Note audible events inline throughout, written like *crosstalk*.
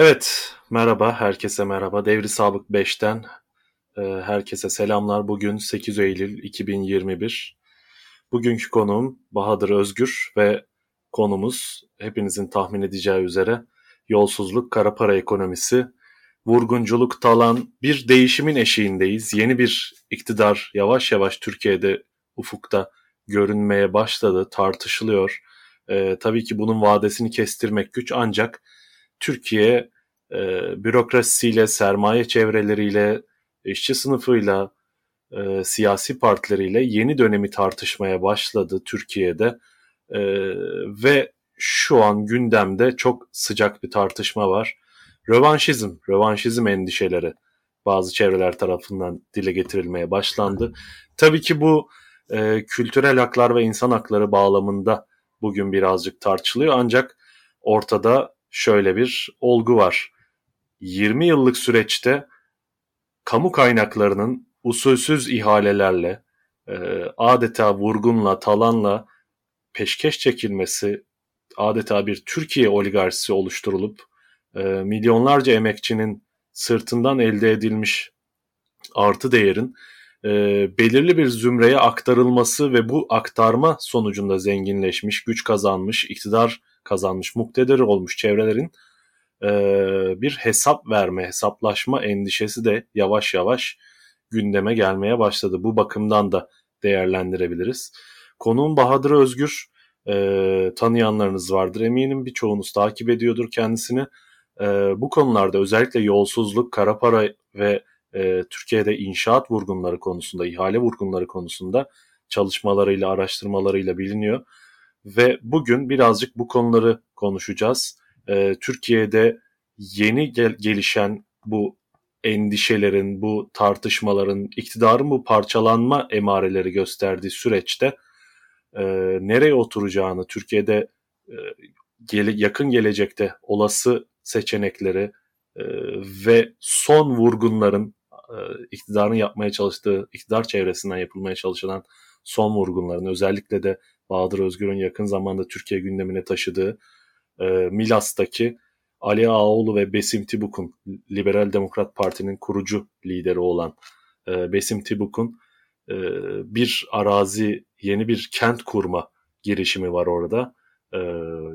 Evet, merhaba, herkese merhaba. Devri Sabık 5'ten e, herkese selamlar. Bugün 8 Eylül 2021. Bugünkü konuğum Bahadır Özgür ve konumuz hepinizin tahmin edeceği üzere yolsuzluk, kara para ekonomisi, vurgunculuk, talan bir değişimin eşiğindeyiz. Yeni bir iktidar yavaş yavaş Türkiye'de ufukta görünmeye başladı, tartışılıyor. E, tabii ki bunun vadesini kestirmek güç ancak Türkiye e, bürokrasisiyle, sermaye çevreleriyle, işçi sınıfıyla, e, siyasi partileriyle yeni dönemi tartışmaya başladı Türkiye'de e, ve şu an gündemde çok sıcak bir tartışma var. Rövanşizm, rövanşizm endişeleri bazı çevreler tarafından dile getirilmeye başlandı. Tabii ki bu e, kültürel haklar ve insan hakları bağlamında bugün birazcık tartışılıyor ancak ortada şöyle bir olgu var. 20 yıllık süreçte kamu kaynaklarının usulsüz ihalelerle, e, adeta vurgunla, talanla peşkeş çekilmesi, adeta bir Türkiye oligarşisi oluşturulup e, milyonlarca emekçinin sırtından elde edilmiş artı değerin e, belirli bir zümreye aktarılması ve bu aktarma sonucunda zenginleşmiş, güç kazanmış, iktidar kazanmış, muktedir olmuş çevrelerin e, bir hesap verme, hesaplaşma endişesi de yavaş yavaş gündeme gelmeye başladı. Bu bakımdan da değerlendirebiliriz. Konuğum Bahadır Özgür, e, tanıyanlarınız vardır eminim birçoğunuz takip ediyordur kendisini. E, bu konularda özellikle yolsuzluk, kara para ve e, Türkiye'de inşaat vurgunları konusunda, ihale vurgunları konusunda çalışmalarıyla, araştırmalarıyla biliniyor. Ve bugün birazcık bu konuları konuşacağız. Ee, Türkiye'de yeni gel- gelişen bu endişelerin, bu tartışmaların, iktidarın bu parçalanma emareleri gösterdiği süreçte e, nereye oturacağını, Türkiye'de e, gele- yakın gelecekte olası seçenekleri e, ve son vurgunların e, iktidarın yapmaya çalıştığı, iktidar çevresinden yapılmaya çalışılan son vurgunların özellikle de Bahadır Özgür'ün yakın zamanda Türkiye gündemine taşıdığı e, Milas'taki Ali Ağoğlu ve Besim Tibuk'un Liberal Demokrat Parti'nin kurucu lideri olan e, Besim Tibuk'un e, bir arazi, yeni bir kent kurma girişimi var orada. E,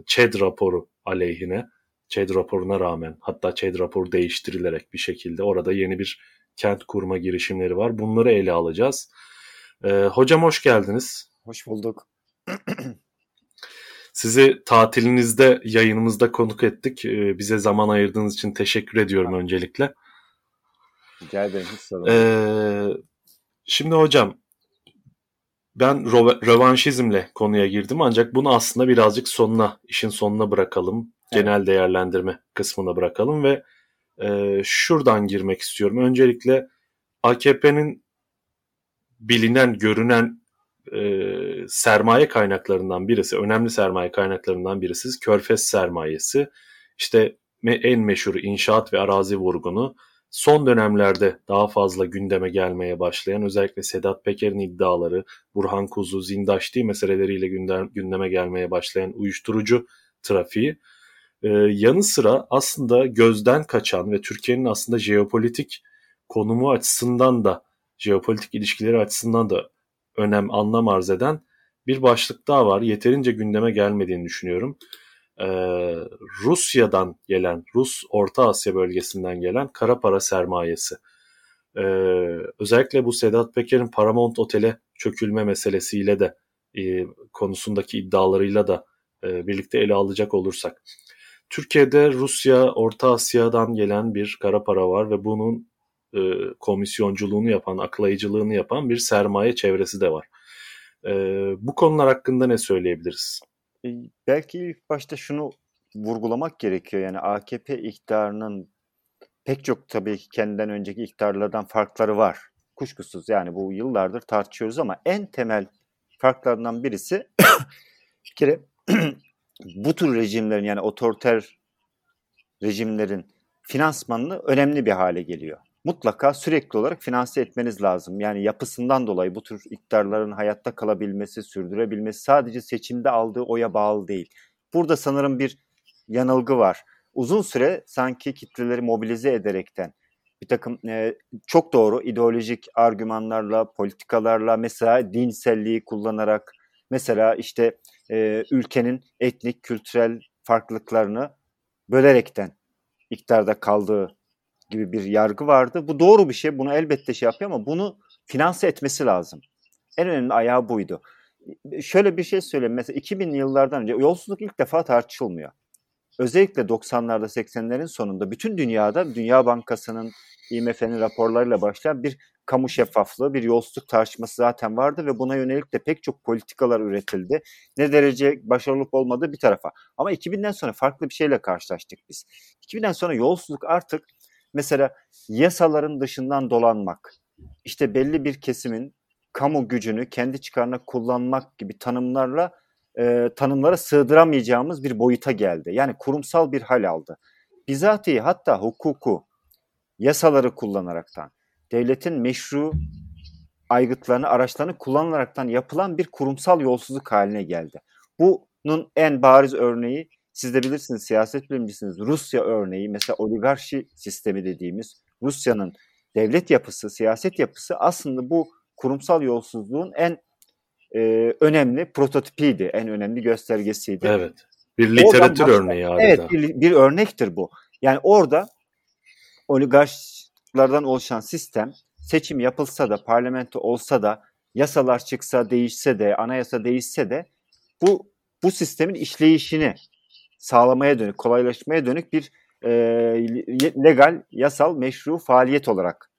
ÇED raporu aleyhine, ÇED raporuna rağmen hatta ÇED raporu değiştirilerek bir şekilde orada yeni bir kent kurma girişimleri var. Bunları ele alacağız. E, hocam hoş geldiniz. Hoş bulduk. *clears throat* Sizi tatilinizde yayınımızda konuk ettik. Ee, bize zaman ayırdığınız için teşekkür ediyorum öncelikle. Rica ederim. Hiç sorun ee, şimdi hocam ben rövanşizmle konuya girdim ancak bunu aslında birazcık sonuna, işin sonuna bırakalım. Evet. Genel değerlendirme kısmına bırakalım ve e, şuradan girmek istiyorum. Öncelikle AKP'nin bilinen, görünen e, sermaye kaynaklarından birisi, önemli sermaye kaynaklarından birisi Körfez sermayesi. İşte en meşhur inşaat ve arazi vurgunu son dönemlerde daha fazla gündeme gelmeye başlayan özellikle Sedat Peker'in iddiaları, Burhan Kuzu, Zindaşti meseleleriyle gündem, gündeme gelmeye başlayan uyuşturucu trafiği ee, yanı sıra aslında gözden kaçan ve Türkiye'nin aslında jeopolitik konumu açısından da jeopolitik ilişkileri açısından da önem, anlam arz eden bir başlık daha var. Yeterince gündeme gelmediğini düşünüyorum. Ee, Rusya'dan gelen, Rus Orta Asya bölgesinden gelen kara para sermayesi. Ee, özellikle bu Sedat Peker'in Paramount Otel'e çökülme meselesiyle de e, konusundaki iddialarıyla da e, birlikte ele alacak olursak. Türkiye'de Rusya, Orta Asya'dan gelen bir kara para var ve bunun e, komisyonculuğunu yapan, aklayıcılığını yapan bir sermaye çevresi de var. E, bu konular hakkında ne söyleyebiliriz? E, belki ilk başta şunu vurgulamak gerekiyor. Yani AKP iktidarının pek çok tabii ki kendinden önceki iktidarlardan farkları var. Kuşkusuz yani bu yıllardır tartışıyoruz ama en temel farklarından birisi *coughs* bir kere *coughs* bu tür rejimlerin yani otoriter rejimlerin finansmanını önemli bir hale geliyor mutlaka sürekli olarak finanse etmeniz lazım. Yani yapısından dolayı bu tür iktidarların hayatta kalabilmesi, sürdürebilmesi sadece seçimde aldığı oya bağlı değil. Burada sanırım bir yanılgı var. uzun süre sanki kitleleri mobilize ederekten bir takım e, çok doğru ideolojik argümanlarla, politikalarla mesela dinselliği kullanarak mesela işte e, ülkenin etnik, kültürel farklılıklarını bölerekten iktidarda kaldığı gibi bir yargı vardı. Bu doğru bir şey. Bunu elbette şey yapıyor ama bunu finanse etmesi lazım. En önemli ayağı buydu. Şöyle bir şey söyleyeyim. Mesela 2000'li yıllardan önce yolsuzluk ilk defa tartışılmıyor. Özellikle 90'larda 80'lerin sonunda bütün dünyada Dünya Bankası'nın IMF'nin raporlarıyla başlayan bir kamu şeffaflığı, bir yolsuzluk tartışması zaten vardı ve buna yönelik de pek çok politikalar üretildi. Ne derece başarılı olmadığı bir tarafa. Ama 2000'den sonra farklı bir şeyle karşılaştık biz. 2000'den sonra yolsuzluk artık mesela yasaların dışından dolanmak, işte belli bir kesimin kamu gücünü kendi çıkarına kullanmak gibi tanımlarla e, tanımlara sığdıramayacağımız bir boyuta geldi. Yani kurumsal bir hal aldı. Bizatihi hatta hukuku, yasaları kullanaraktan, devletin meşru aygıtlarını, araçlarını kullanaraktan yapılan bir kurumsal yolsuzluk haline geldi. Bunun en bariz örneği siz de bilirsiniz siyaset bilimcisiniz. Rusya örneği mesela oligarşi sistemi dediğimiz Rusya'nın devlet yapısı, siyaset yapısı aslında bu kurumsal yolsuzluğun en e, önemli prototipiydi, en önemli göstergesiydi. Evet. Bir literatür örneği adeta. Evet, bir, bir örnektir bu. Yani orada oligarşlardan oluşan sistem seçim yapılsa da, parlamento olsa da, yasalar çıksa, değişse de, anayasa değişse de bu bu sistemin işleyişini sağlamaya dönük, kolaylaşmaya dönük bir e, legal, yasal, meşru faaliyet olarak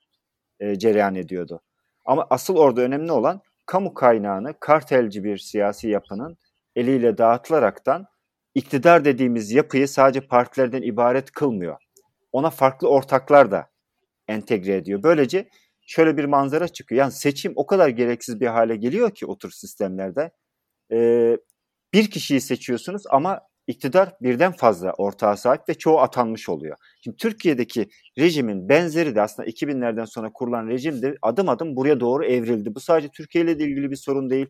e, cereyan ediyordu. Ama asıl orada önemli olan kamu kaynağını kartelci bir siyasi yapının eliyle dağıtılaraktan iktidar dediğimiz yapıyı sadece partilerden ibaret kılmıyor. Ona farklı ortaklar da entegre ediyor. Böylece şöyle bir manzara çıkıyor. Yani seçim o kadar gereksiz bir hale geliyor ki o tür sistemlerde. Ee, bir kişiyi seçiyorsunuz ama iktidar birden fazla ortağa sahip ve çoğu atanmış oluyor. Şimdi Türkiye'deki rejimin benzeri de aslında 2000'lerden sonra kurulan rejim de adım adım buraya doğru evrildi. Bu sadece Türkiye ile ilgili bir sorun değil.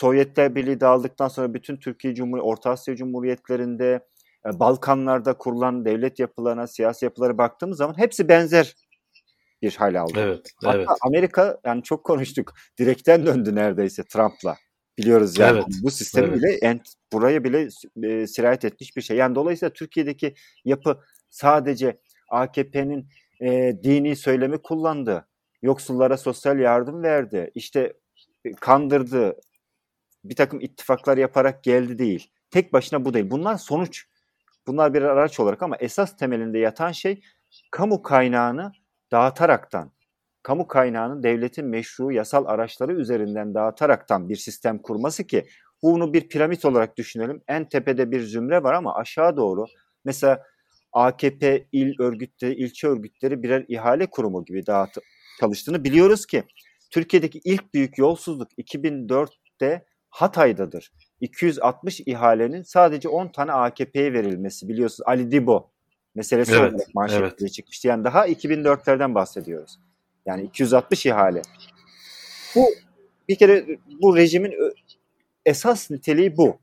Sovyetler Birliği dağıldıktan sonra bütün Türkiye Cumhuriyeti, Orta Asya Cumhuriyetlerinde, e, Balkanlarda kurulan devlet yapılarına, siyasi yapılara baktığımız zaman hepsi benzer bir hal aldı. Evet, Hatta evet. Amerika yani çok konuştuk. Direkten döndü neredeyse Trump'la. Biliyoruz yani Evet, bu sistemi evet. bile ent, buraya bile e, sirayet etmiş bir şey. Yani dolayısıyla Türkiye'deki yapı sadece AKP'nin e, dini söylemi kullandı. Yoksullara sosyal yardım verdi. İşte e, kandırdı. Bir takım ittifaklar yaparak geldi değil. Tek başına bu değil. Bunlar sonuç. Bunlar bir araç olarak ama esas temelinde yatan şey kamu kaynağını dağıtaraktan kamu kaynağını devletin meşru yasal araçları üzerinden dağıtaraktan bir sistem kurması ki bunu bir piramit olarak düşünelim. En tepede bir zümre var ama aşağı doğru mesela AKP il örgütleri, ilçe örgütleri birer ihale kurumu gibi dağıtıp çalıştığını biliyoruz ki Türkiye'deki ilk büyük yolsuzluk 2004'te Hatay'dadır. 260 ihalenin sadece 10 tane AKP'ye verilmesi biliyorsunuz. Ali Dibo meselesi Evet, olarak manşetlere evet. çıkmıştı. Yani daha 2004'lerden bahsediyoruz. Yani 260 ihale. Bu bir kere bu rejimin esas niteliği bu.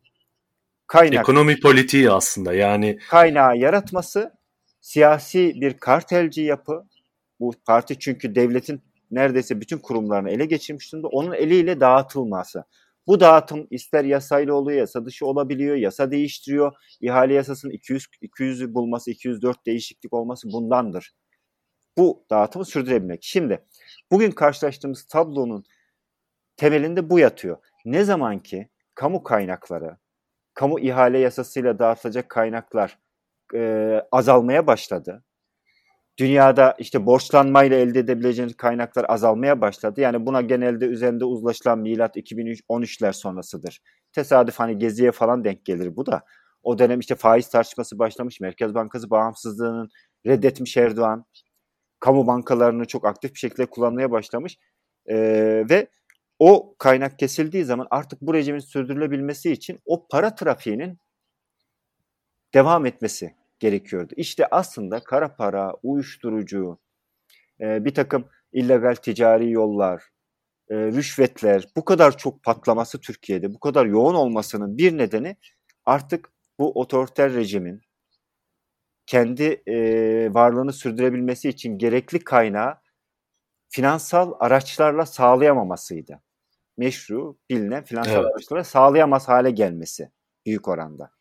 Kaynak Ekonomi politiği aslında yani kaynağı yaratması, siyasi bir kartelci yapı. Bu parti çünkü devletin neredeyse bütün kurumlarını ele geçirmiş durumda. Onun eliyle dağıtılması. Bu dağıtım ister yasayla oluyor, yasa dışı olabiliyor, yasa değiştiriyor. İhale yasasının 200 200'ü bulması, 204 değişiklik olması bundandır. Bu dağıtımı sürdürebilmek. Şimdi bugün karşılaştığımız tablonun temelinde bu yatıyor. Ne zaman ki kamu kaynakları, kamu ihale yasasıyla dağıtılacak kaynaklar e, azalmaya başladı. Dünyada işte borçlanmayla elde edebileceğiniz kaynaklar azalmaya başladı. Yani buna genelde üzerinde uzlaşılan milat 2013'ler sonrasıdır. Tesadüf hani geziye falan denk gelir bu da. O dönem işte faiz tartışması başlamış. Merkez Bankası bağımsızlığının reddetmiş Erdoğan. Kamu bankalarını çok aktif bir şekilde kullanmaya başlamış. E, ve o kaynak kesildiği zaman artık bu rejimin sürdürülebilmesi için o para trafiğinin devam etmesi gerekiyordu. İşte aslında kara para, uyuşturucu, e, bir takım illegal ticari yollar, e, rüşvetler bu kadar çok patlaması Türkiye'de, bu kadar yoğun olmasının bir nedeni artık bu otoriter rejimin kendi e, varlığını sürdürebilmesi için gerekli kaynağı finansal araçlarla sağlayamamasıydı. Meşru, bilinen finansal evet. araçlarla sağlayamaz hale gelmesi büyük oranda.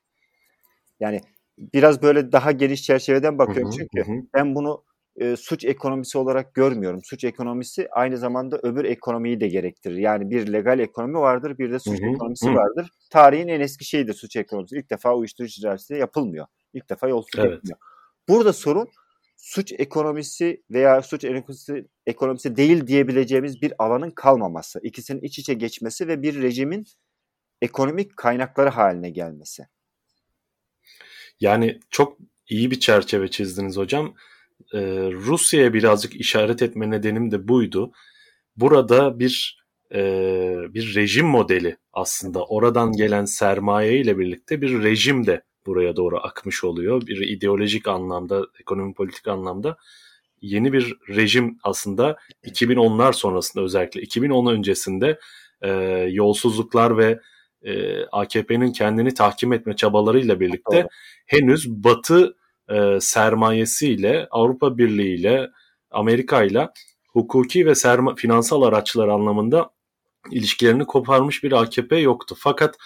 Yani biraz böyle daha geniş çerçeveden bakıyorum hı hı, çünkü hı. ben bunu e, suç ekonomisi olarak görmüyorum. Suç ekonomisi aynı zamanda öbür ekonomiyi de gerektirir. Yani bir legal ekonomi vardır, bir de suç hı hı, ekonomisi hı. vardır. Tarihin en eski şeyidir suç ekonomisi. İlk defa uyuşturucu ticareti yapılmıyor. İlk defa yolsuzluk evet. yapılmıyor. Burada sorun suç ekonomisi veya suç ekonomisi, ekonomisi değil diyebileceğimiz bir alanın kalmaması. İkisinin iç içe geçmesi ve bir rejimin ekonomik kaynakları haline gelmesi. Yani çok iyi bir çerçeve çizdiniz hocam. Ee, Rusya'ya birazcık işaret etme nedenim de buydu. Burada bir e, bir rejim modeli aslında oradan gelen sermaye ile birlikte bir rejim de buraya doğru akmış oluyor. Bir ideolojik anlamda, ekonomi politik anlamda yeni bir rejim aslında 2010'lar sonrasında özellikle 2010 öncesinde e, yolsuzluklar ve e, AKP'nin kendini tahkim etme çabalarıyla birlikte Doğru. henüz Batı e, sermayesiyle, Avrupa Birliği ile, Amerika ile hukuki ve serma, finansal araçlar anlamında ilişkilerini koparmış bir AKP yoktu. Fakat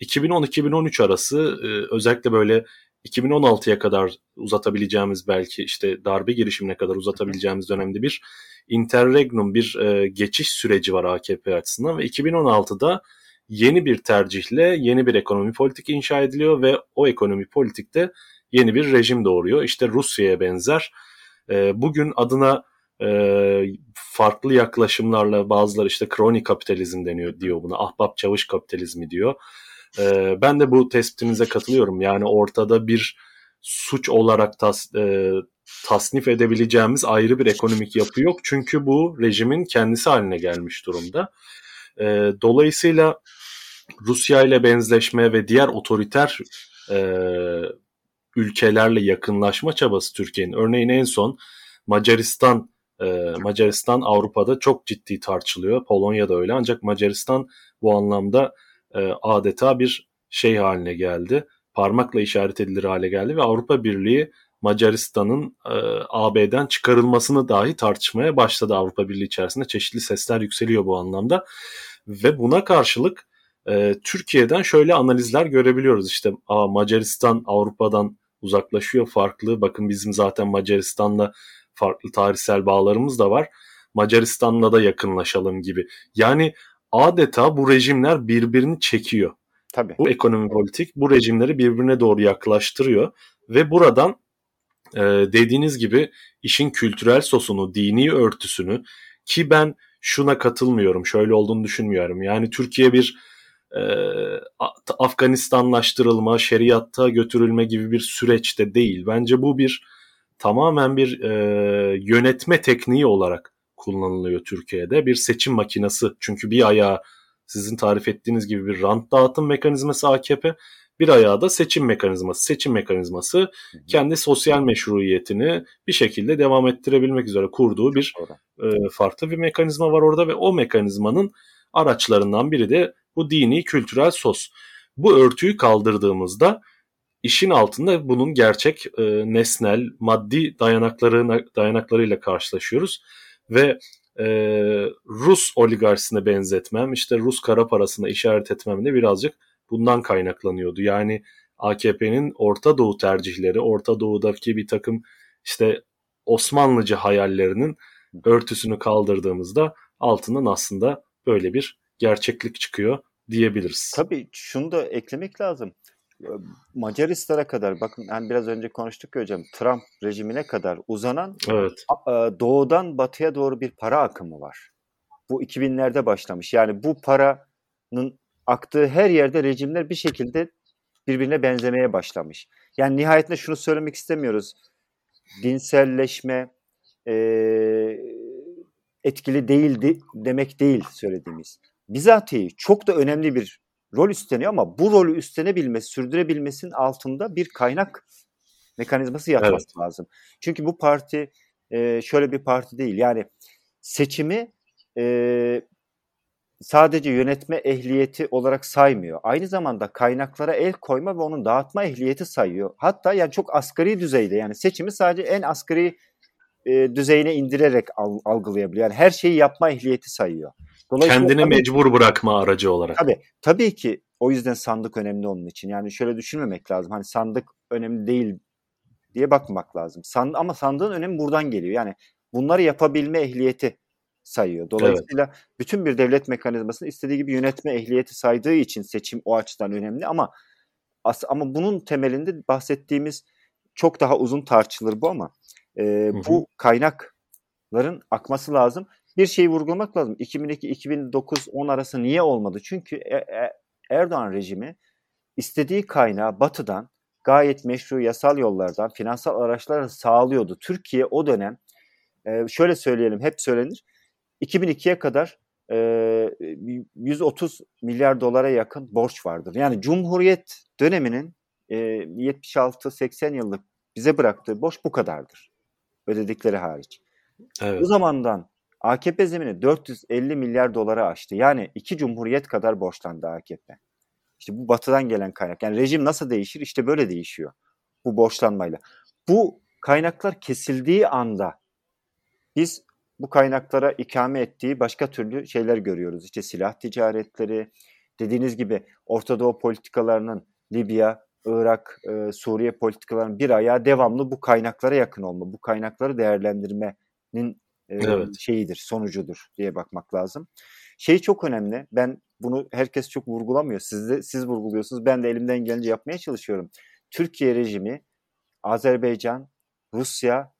2010-2013 arası e, özellikle böyle 2016'ya kadar uzatabileceğimiz belki işte darbe girişimine kadar uzatabileceğimiz dönemde bir interregnum bir e, geçiş süreci var AKP açısından ve 2016'da yeni bir tercihle yeni bir ekonomi politik inşa ediliyor ve o ekonomi politikte yeni bir rejim doğuruyor. İşte Rusya'ya benzer. E, bugün adına farklı yaklaşımlarla bazıları işte kroni kapitalizm deniyor diyor buna. Ahbap çavuş kapitalizmi diyor. E, ben de bu tespitinize katılıyorum. Yani ortada bir suç olarak tas, e, tasnif edebileceğimiz ayrı bir ekonomik yapı yok. Çünkü bu rejimin kendisi haline gelmiş durumda. E, dolayısıyla Rusya ile benzeşme ve diğer otoriter e, ülkelerle yakınlaşma çabası Türkiye'nin. Örneğin en son Macaristan e, Macaristan Avrupa'da çok ciddi tartışılıyor. Polonya'da öyle ancak Macaristan bu anlamda e, adeta bir şey haline geldi. Parmakla işaret edilir hale geldi ve Avrupa Birliği Macaristan'ın e, AB'den çıkarılmasını dahi tartışmaya başladı Avrupa Birliği içerisinde. Çeşitli sesler yükseliyor bu anlamda. Ve buna karşılık e, Türkiye'den şöyle analizler görebiliyoruz. İşte aa, Macaristan Avrupa'dan uzaklaşıyor farklı. Bakın bizim zaten Macaristan'la farklı tarihsel bağlarımız da var. Macaristan'la da yakınlaşalım gibi. Yani adeta bu rejimler birbirini çekiyor. Tabii. Bu ekonomi politik bu rejimleri birbirine doğru yaklaştırıyor ve buradan e, dediğiniz gibi işin kültürel sosunu, dini örtüsünü ki ben şuna katılmıyorum, şöyle olduğunu düşünmüyorum. Yani Türkiye bir e, Afganistanlaştırılma, şeriatta götürülme gibi bir süreçte değil. Bence bu bir tamamen bir e, yönetme tekniği olarak kullanılıyor Türkiye'de. Bir seçim makinası çünkü bir ayağı sizin tarif ettiğiniz gibi bir rant dağıtım mekanizması AKP, bir ayağı da seçim mekanizması. Seçim mekanizması kendi sosyal meşruiyetini bir şekilde devam ettirebilmek üzere kurduğu bir e, farklı bir mekanizma var orada ve o mekanizmanın araçlarından biri de bu dini kültürel sos. Bu örtüyü kaldırdığımızda işin altında bunun gerçek e, nesnel, maddi dayanaklarına, dayanaklarıyla karşılaşıyoruz ve e, Rus oligarsine benzetmem, işte Rus kara parasına işaret etmem de birazcık bundan kaynaklanıyordu. Yani AKP'nin Orta Doğu tercihleri, Orta Doğu'daki bir takım işte Osmanlıcı hayallerinin örtüsünü kaldırdığımızda altından aslında böyle bir gerçeklik çıkıyor diyebiliriz. Tabii şunu da eklemek lazım. Macaristan'a kadar bakın yani biraz önce konuştuk ya hocam Trump rejimine kadar uzanan evet. doğudan batıya doğru bir para akımı var. Bu 2000'lerde başlamış. Yani bu paranın aktığı her yerde rejimler bir şekilde birbirine benzemeye başlamış. Yani nihayetinde şunu söylemek istemiyoruz. Dinselleşme e, etkili değildi demek değil söylediğimiz. Bizatihi çok da önemli bir rol üstleniyor ama bu rolü üstlenebilmesi, sürdürebilmesinin altında bir kaynak mekanizması yatması evet. lazım. Çünkü bu parti e, şöyle bir parti değil. Yani seçimi e, sadece yönetme ehliyeti olarak saymıyor. Aynı zamanda kaynaklara el koyma ve onun dağıtma ehliyeti sayıyor. Hatta yani çok asgari düzeyde yani seçimi sadece en asgari e, düzeyine indirerek al, algılayabiliyor. Yani her şeyi yapma ehliyeti sayıyor. Kendini tabii, mecbur bırakma aracı olarak. Tabii, tabii ki o yüzden sandık önemli onun için. Yani şöyle düşünmemek lazım. Hani sandık önemli değil diye bakmamak lazım. Sand ama sandığın önemi buradan geliyor. Yani bunları yapabilme ehliyeti sayıyor. Dolayısıyla evet. bütün bir devlet mekanizmasını istediği gibi yönetme ehliyeti saydığı için seçim o açıdan önemli ama as ama bunun temelinde bahsettiğimiz çok daha uzun tartışılır bu ama e, bu kaynakların akması lazım. Bir şeyi vurgulamak lazım. 2002 2009 10 arası niye olmadı? Çünkü e, e, Erdoğan rejimi istediği kaynağı batıdan gayet meşru yasal yollardan finansal araçlar sağlıyordu. Türkiye o dönem e, şöyle söyleyelim hep söylenir 2002'ye kadar e, 130 milyar dolara yakın borç vardır. Yani Cumhuriyet döneminin e, 76-80 yıllık bize bıraktığı borç bu kadardır. Ödedikleri hariç. Evet. Bu zamandan AKP zemini 450 milyar dolara aştı. Yani iki cumhuriyet kadar borçlandı AKP. İşte bu batıdan gelen kaynak. Yani rejim nasıl değişir? İşte böyle değişiyor. Bu borçlanmayla. Bu kaynaklar kesildiği anda biz bu kaynaklara ikame ettiği başka türlü şeyler görüyoruz. İşte silah ticaretleri, dediğiniz gibi Orta Doğu politikalarının Libya, Irak, e, Suriye politikalarının bir ayağı devamlı bu kaynaklara yakın olma, bu kaynakları değerlendirmenin evet. şeyidir, sonucudur diye bakmak lazım. Şey çok önemli. Ben bunu herkes çok vurgulamıyor. Siz de siz vurguluyorsunuz. Ben de elimden gelince yapmaya çalışıyorum. Türkiye rejimi Azerbaycan, Rusya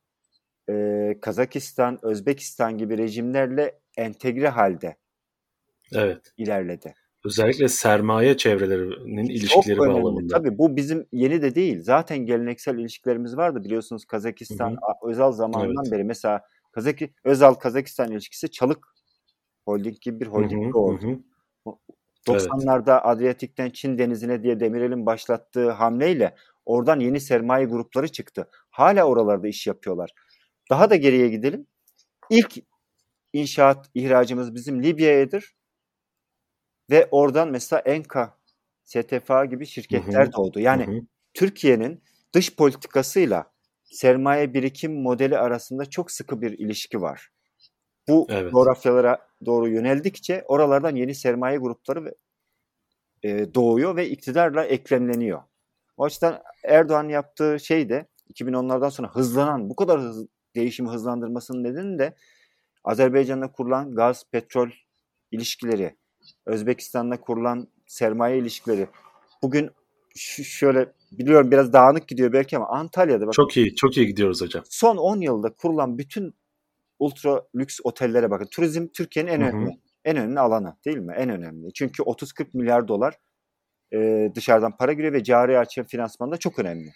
e, Kazakistan, Özbekistan gibi rejimlerle entegre halde evet. ilerledi. Özellikle sermaye çevrelerinin ilişkileri Çok bağlamında. Tabii bu bizim yeni de değil. Zaten geleneksel ilişkilerimiz vardı biliyorsunuz Kazakistan Hı-hı. Özal zamanından evet. beri. Mesela Kazak Özal Kazakistan ilişkisi Çalık Holding gibi bir holding oldu. Hı-hı. 90'larda evet. Adriyatik'ten Çin denizine diye Demirel'in başlattığı hamleyle oradan yeni sermaye grupları çıktı. Hala oralarda iş yapıyorlar. Daha da geriye gidelim. İlk inşaat ihracımız bizim Libya'yadır. Ve oradan mesela Enka, STFA gibi şirketler hı hı. doğdu. Yani Türkiye'nin dış politikasıyla sermaye birikim modeli arasında çok sıkı bir ilişki var. Bu evet. coğrafyalara doğru yöneldikçe oralardan yeni sermaye grupları e, doğuyor ve iktidarla eklemleniyor. O açıdan Erdoğan yaptığı şey de 2010'lardan sonra hızlanan, bu kadar hız, değişimi hızlandırmasının nedeni de Azerbaycan'la kurulan gaz, petrol ilişkileri, Özbekistan'la kurulan sermaye ilişkileri. Bugün şöyle biliyorum biraz dağınık gidiyor belki ama Antalya'da bak. Çok iyi, çok iyi gidiyoruz hocam. Son 10 yılda kurulan bütün ultra lüks otellere bakın. Turizm Türkiye'nin en önemli en önemli alanı değil mi? En önemli. Çünkü 30-40 milyar dolar e, dışarıdan para giriyor ve cari açı finansmanda çok önemli.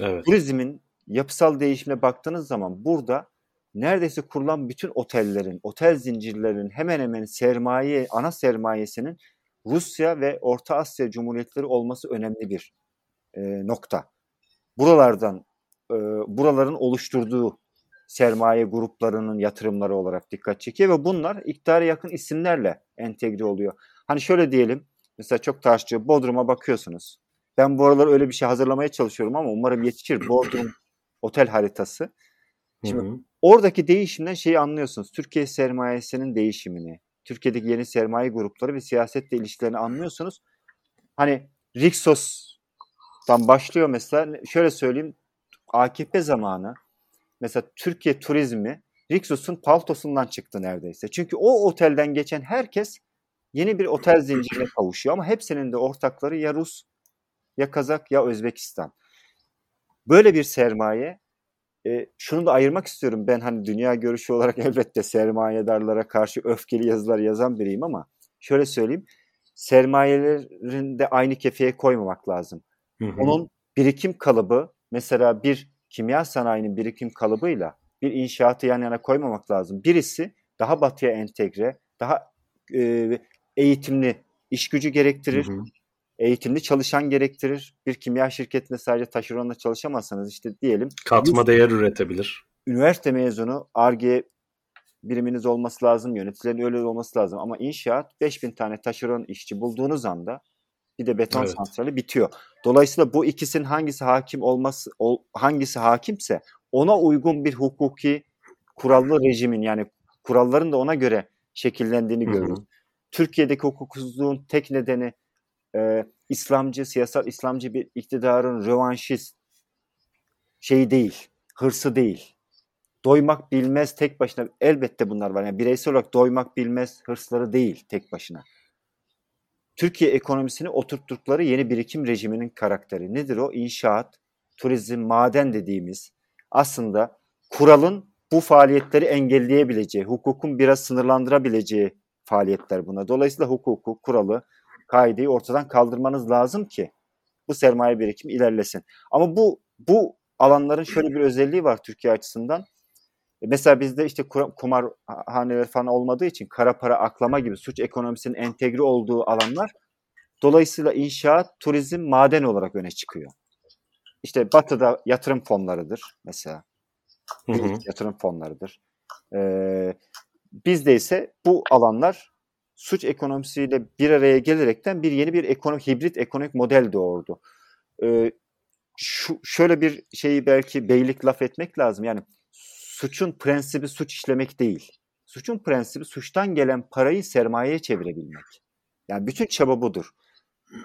Evet. Turizmin yapısal değişimine baktığınız zaman burada neredeyse kurulan bütün otellerin, otel zincirlerinin hemen hemen sermaye, ana sermayesinin Rusya ve Orta Asya Cumhuriyetleri olması önemli bir e, nokta. Buralardan, e, buraların oluşturduğu sermaye gruplarının yatırımları olarak dikkat çekiyor ve bunlar iktidara yakın isimlerle entegre oluyor. Hani şöyle diyelim, mesela çok tartışıyor, Bodrum'a bakıyorsunuz. Ben bu aralar öyle bir şey hazırlamaya çalışıyorum ama umarım yetişir. Bodrum otel haritası. Şimdi Hı-hı. oradaki değişimden şeyi anlıyorsunuz. Türkiye sermayesinin değişimini, Türkiye'deki yeni sermaye grupları ve siyasetle ilişkilerini anlıyorsunuz. Hani Rixos'tan başlıyor mesela. Şöyle söyleyeyim. AKP zamanı mesela Türkiye turizmi Rixos'un paltosundan çıktı neredeyse. Çünkü o otelden geçen herkes yeni bir otel zincirine kavuşuyor ama hepsinin de ortakları ya Rus ya Kazak ya Özbekistan. Böyle bir sermaye e, şunu da ayırmak istiyorum. Ben hani dünya görüşü olarak *laughs* elbette sermayedarlara karşı öfkeli yazılar yazan biriyim ama şöyle söyleyeyim. Sermayelerin de aynı kefeye koymamak lazım. Hı hı. Onun birikim kalıbı mesela bir kimya sanayinin birikim kalıbıyla bir inşaatı yan yana koymamak lazım. Birisi daha batıya entegre, daha e, eğitimli iş gücü gerektirir. Hı hı eğitimli çalışan gerektirir. Bir kimya şirketinde sadece taşeronla çalışamazsanız işte diyelim. Katma değer üretebilir. Üniversite mezunu ARGE biriminiz olması lazım, yöneticilerin öyle olması lazım. Ama inşaat 5000 tane taşeron işçi bulduğunuz anda bir de beton evet. santrali bitiyor. Dolayısıyla bu ikisinin hangisi hakim olması hangisi hakimse ona uygun bir hukuki kurallı rejimin yani kuralların da ona göre şekillendiğini görüyoruz. Türkiye'deki hukuksuzluğun tek nedeni e, İslamcı, siyasal İslamcı bir iktidarın rövanşist şeyi değil, hırsı değil. Doymak bilmez tek başına elbette bunlar var. Yani bireysel olarak doymak bilmez hırsları değil tek başına. Türkiye ekonomisini oturttukları yeni birikim rejiminin karakteri. Nedir o? İnşaat, turizm, maden dediğimiz aslında kuralın bu faaliyetleri engelleyebileceği, hukukun biraz sınırlandırabileceği faaliyetler buna. Dolayısıyla hukuku, kuralı, kaideyi ortadan kaldırmanız lazım ki bu sermaye birikimi ilerlesin. Ama bu bu alanların şöyle bir özelliği var Türkiye açısından. E, mesela bizde işte kumar haneler falan olmadığı için kara para aklama gibi suç ekonomisinin entegre olduğu alanlar dolayısıyla inşaat, turizm, maden olarak öne çıkıyor. İşte batıda yatırım fonlarıdır mesela. Hı hı. Yatırım fonlarıdır. Ee, bizde ise bu alanlar suç ekonomisiyle bir araya gelerekten bir yeni bir ekonomik hibrit ekonomik model doğurdu. Ee, şu şöyle bir şeyi belki beylik laf etmek lazım. Yani suçun prensibi suç işlemek değil. Suçun prensibi suçtan gelen parayı sermayeye çevirebilmek. Yani bütün çaba budur.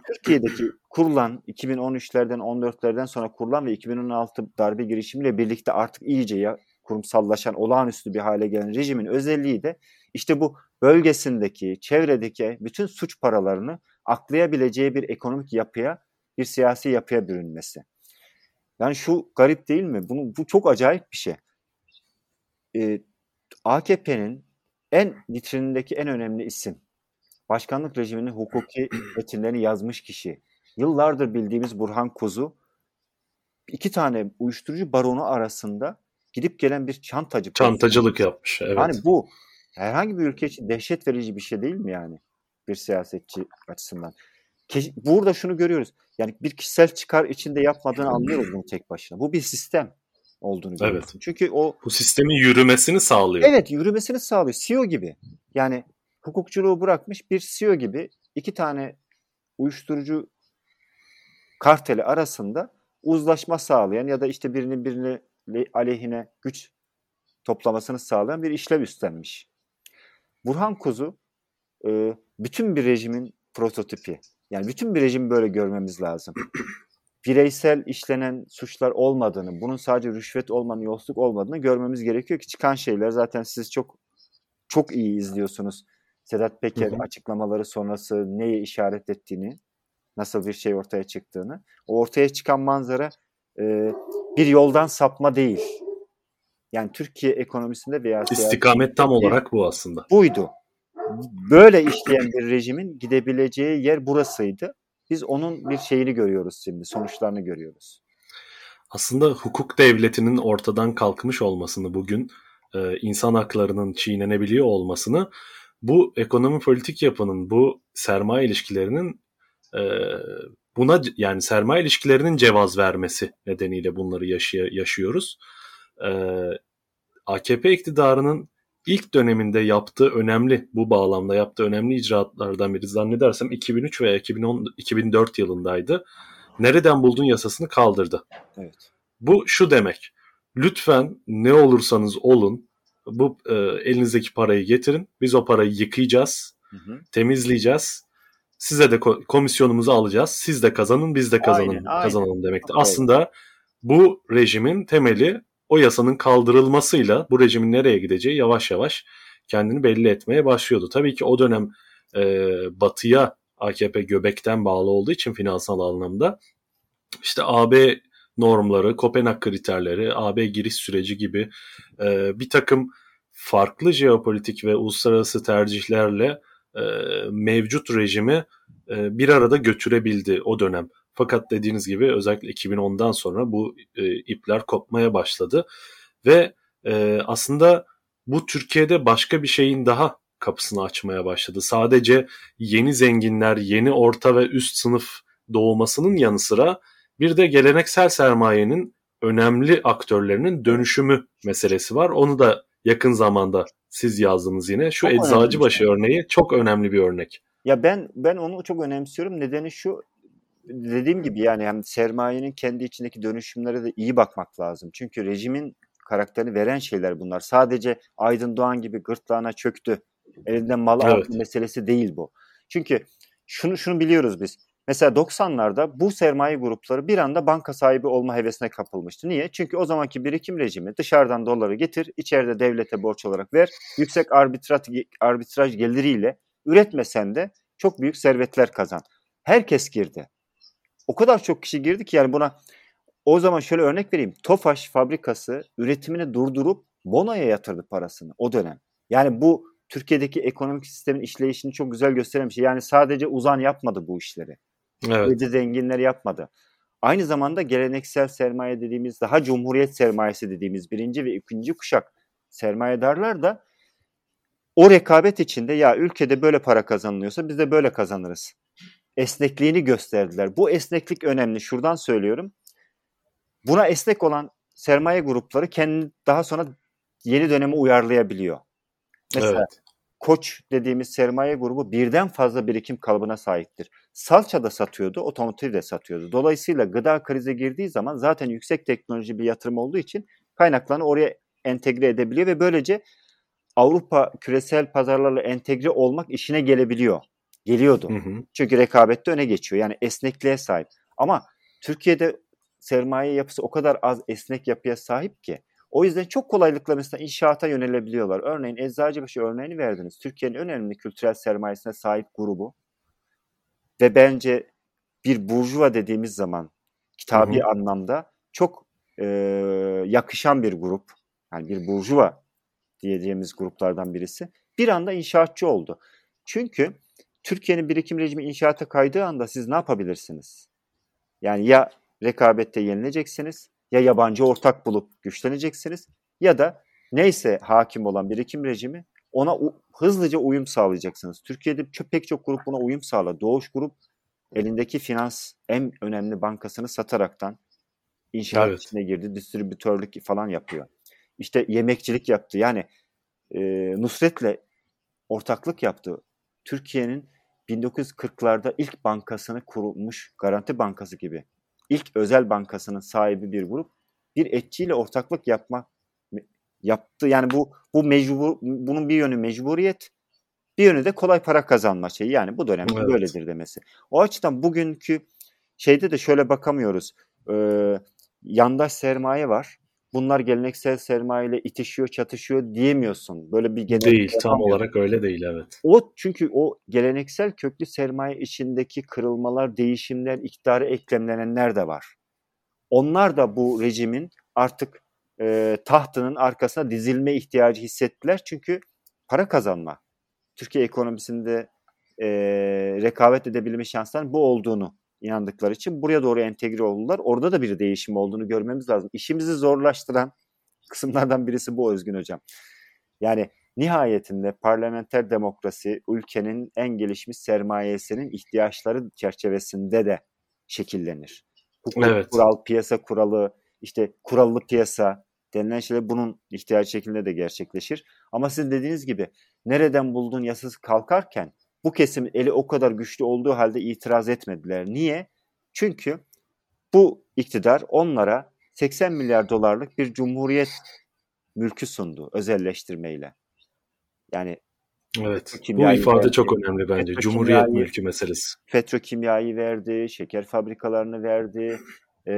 Türkiye'deki kurulan 2013'lerden 14'lerden sonra kurulan ve 2016 darbe girişimiyle birlikte artık iyice ya kurumsallaşan olağanüstü bir hale gelen rejimin özelliği de işte bu bölgesindeki, çevredeki bütün suç paralarını aklayabileceği bir ekonomik yapıya, bir siyasi yapıya bürünmesi. Yani şu garip değil mi? Bunu, bu çok acayip bir şey. Ee, AKP'nin en vitrinindeki en önemli isim, başkanlık rejiminin hukuki *clears throat* metinlerini yazmış kişi, yıllardır bildiğimiz Burhan Kuzu, iki tane uyuşturucu baronu arasında gidip gelen bir çantacı. Çantacılık yapmış. Evet. Yani bu herhangi bir ülke için dehşet verici bir şey değil mi yani? Bir siyasetçi açısından. Burada şunu görüyoruz. Yani bir kişisel çıkar içinde yapmadığını anlıyoruz bunu tek başına. Bu bir sistem olduğunu görüyoruz. Evet. Çünkü o bu sistemin yürümesini sağlıyor. Evet, yürümesini sağlıyor. CEO gibi. Yani hukukçuluğu bırakmış bir CEO gibi iki tane uyuşturucu karteli arasında uzlaşma sağlayan ya da işte birinin birini aleyhine güç toplamasını sağlayan bir işlev üstlenmiş. Burhan Kuzu e, bütün bir rejimin prototipi. Yani bütün bir rejimi böyle görmemiz lazım. *clears throat* Bireysel işlenen suçlar olmadığını, bunun sadece rüşvet olmanın, yolsuzluk olmadığını görmemiz gerekiyor ki çıkan şeyler zaten siz çok çok iyi izliyorsunuz. Sedat Peker hı hı. açıklamaları sonrası neye işaret ettiğini, nasıl bir şey ortaya çıktığını. O ortaya çıkan manzara e, bir yoldan sapma değil. Yani Türkiye ekonomisinde veya istikamet tam olarak bu aslında. Buydu. Böyle işleyen bir rejimin gidebileceği yer burasıydı. Biz onun bir şeyini görüyoruz şimdi, sonuçlarını görüyoruz. Aslında hukuk devletinin ortadan kalkmış olmasını bugün e, insan haklarının çiğnenebiliyor olmasını bu ekonomi politik yapının, bu sermaye ilişkilerinin e, buna yani sermaye ilişkilerinin cevaz vermesi nedeniyle bunları yaşıyoruz. Ee, AKP iktidarının ilk döneminde yaptığı önemli bu bağlamda yaptığı önemli icraatlardan biri zannedersem 2003 veya 2010 2004 yılındaydı. Nereden buldun yasasını kaldırdı. Evet. Bu şu demek. Lütfen ne olursanız olun bu e, elinizdeki parayı getirin. Biz o parayı yıkayacağız, hı hı. temizleyeceğiz Size de komisyonumuzu alacağız. Siz de kazanın, biz de kazanın, aynen, aynen. kazanalım demekti. Evet. Aslında bu rejimin temeli o yasanın kaldırılmasıyla bu rejimin nereye gideceği yavaş yavaş kendini belli etmeye başlıyordu. Tabii ki o dönem e, batıya AKP göbekten bağlı olduğu için finansal anlamda işte AB normları, Kopenhag kriterleri, AB giriş süreci gibi e, bir takım farklı jeopolitik ve uluslararası tercihlerle e, mevcut rejimi e, bir arada götürebildi o dönem. Fakat dediğiniz gibi özellikle 2010'dan sonra bu e, ipler kopmaya başladı ve e, aslında bu Türkiye'de başka bir şeyin daha kapısını açmaya başladı. Sadece yeni zenginler, yeni orta ve üst sınıf doğmasının yanı sıra bir de geleneksel sermayenin önemli aktörlerinin dönüşümü meselesi var. Onu da yakın zamanda siz yazdınız yine. Şu çok Eczacıbaşı örneği çok önemli bir örnek. Ya ben ben onu çok önemsiyorum. Nedeni şu dediğim gibi yani hem sermayenin kendi içindeki dönüşümlere de iyi bakmak lazım. Çünkü rejimin karakterini veren şeyler bunlar. Sadece Aydın Doğan gibi gırtlağına çöktü. Elinden mal evet. meselesi değil bu. Çünkü şunu şunu biliyoruz biz. Mesela 90'larda bu sermaye grupları bir anda banka sahibi olma hevesine kapılmıştı. Niye? Çünkü o zamanki birikim rejimi dışarıdan doları getir, içeride devlete borç olarak ver, yüksek arbitraj, arbitraj geliriyle üretmesen de çok büyük servetler kazan. Herkes girdi. O kadar çok kişi girdi ki yani buna o zaman şöyle örnek vereyim. Tofaş fabrikası üretimini durdurup bonoya yatırdı parasını o dönem. Yani bu Türkiye'deki ekonomik sistemin işleyişini çok güzel gösteren bir şey. Yani sadece uzan yapmadı bu işleri. Evet. Dedi zenginler yapmadı. Aynı zamanda geleneksel sermaye dediğimiz daha cumhuriyet sermayesi dediğimiz birinci ve ikinci kuşak sermayedarlar da o rekabet içinde ya ülkede böyle para kazanılıyorsa biz de böyle kazanırız. Esnekliğini gösterdiler. Bu esneklik önemli. Şuradan söylüyorum. Buna esnek olan sermaye grupları kendi daha sonra yeni döneme uyarlayabiliyor. Mesela evet. Koç dediğimiz sermaye grubu birden fazla birikim kalıbına sahiptir. Salça da satıyordu, otomotiv de satıyordu. Dolayısıyla gıda krize girdiği zaman zaten yüksek teknoloji bir yatırım olduğu için kaynaklarını oraya entegre edebiliyor ve böylece Avrupa küresel pazarlarla entegre olmak işine gelebiliyor. Geliyordu. Hı hı. Çünkü rekabette öne geçiyor. Yani esnekliğe sahip. Ama Türkiye'de sermaye yapısı o kadar az esnek yapıya sahip ki o yüzden çok kolaylıkla mesela inşaata yönelebiliyorlar. Örneğin Eczacıbaşı örneğini verdiniz. Türkiye'nin önemli kültürel sermayesine sahip grubu ve bence bir burjuva dediğimiz zaman kitabi hı hı. anlamda çok e, yakışan bir grup. Yani bir burjuva diyeceğimiz gruplardan birisi. Bir anda inşaatçı oldu. Çünkü Türkiye'nin birikim rejimi inşaata kaydığı anda siz ne yapabilirsiniz? Yani ya rekabette yenileceksiniz ya yabancı ortak bulup güçleneceksiniz ya da neyse hakim olan birikim rejimi ona hızlıca uyum sağlayacaksınız. Türkiye'de çok, pek çok grup buna uyum sağladı. Doğuş Grup elindeki finans en önemli bankasını sataraktan inşaat evet. içine girdi. Distribütörlük falan yapıyor. İşte yemekçilik yaptı. Yani e, Nusret'le ortaklık yaptı. Türkiye'nin 1940'larda ilk bankasını kurulmuş Garanti Bankası gibi ilk özel bankasının sahibi bir grup bir etçiyle ortaklık yapma yaptı. Yani bu bu mecbur bunun bir yönü mecburiyet, bir yönü de kolay para kazanma şeyi. Yani bu dönemde evet. böyledir demesi. O açıdan bugünkü şeyde de şöyle bakamıyoruz. Ee, yandaş sermaye var bunlar geleneksel sermaye ile itişiyor, çatışıyor diyemiyorsun. Böyle bir genel değil, tam olarak öyle değil evet. O çünkü o geleneksel köklü sermaye içindeki kırılmalar, değişimler, iktidara eklemlenenler de var. Onlar da bu rejimin artık e, tahtının arkasına dizilme ihtiyacı hissettiler. Çünkü para kazanma. Türkiye ekonomisinde e, rekabet edebilme şanslarının bu olduğunu inandıkları için buraya doğru entegre oldular. Orada da bir değişim olduğunu görmemiz lazım. İşimizi zorlaştıran kısımlardan birisi bu Özgün Hocam. Yani nihayetinde parlamenter demokrasi ülkenin en gelişmiş sermayesinin ihtiyaçları çerçevesinde de şekillenir. Hukuk, evet. kural, piyasa kuralı, işte kurallı piyasa denilen şeyler bunun ihtiyaç şeklinde de gerçekleşir. Ama siz dediğiniz gibi nereden buldun yasası kalkarken bu kesim eli o kadar güçlü olduğu halde itiraz etmediler. Niye? Çünkü bu iktidar onlara 80 milyar dolarlık bir cumhuriyet mülkü sundu özelleştirmeyle. Yani Evet. Bu ifade verdi, çok önemli bence. Cumhuriyet mülkü meselesi. Petrokimyayı verdi, şeker fabrikalarını verdi, e,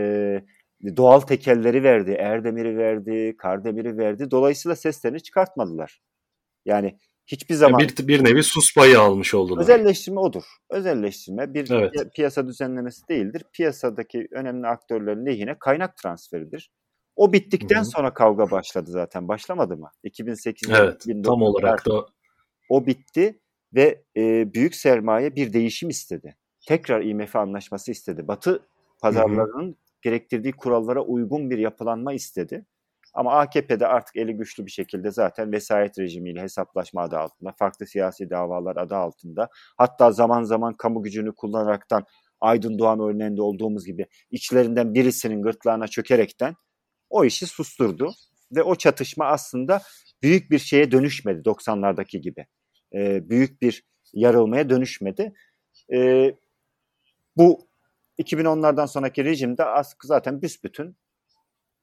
doğal tekelleri verdi, Erdemir'i verdi, Kardemir'i verdi. Dolayısıyla seslerini çıkartmadılar. Yani hiçbir zaman... Bir, bir nevi sus payı almış oldular. Özelleştirme odur. Özelleştirme bir evet. piyasa düzenlemesi değildir. Piyasadaki önemli aktörlerin lehine kaynak transferidir. O bittikten Hı-hı. sonra kavga başladı zaten. Başlamadı mı? 2008'de. Evet tam olarak da. O bitti ve e, büyük sermaye bir değişim istedi. Tekrar IMF anlaşması istedi. Batı pazarlarının Hı-hı. gerektirdiği kurallara uygun bir yapılanma istedi. Ama AKP'de artık eli güçlü bir şekilde zaten vesayet rejimiyle hesaplaşma adı altında, farklı siyasi davalar adı altında, hatta zaman zaman kamu gücünü kullanaraktan Aydın Doğan örneğinde olduğumuz gibi içlerinden birisinin gırtlağına çökerekten o işi susturdu. Ve o çatışma aslında büyük bir şeye dönüşmedi 90'lardaki gibi. E, büyük bir yarılmaya dönüşmedi. E, bu 2010'lardan sonraki rejimde zaten büsbütün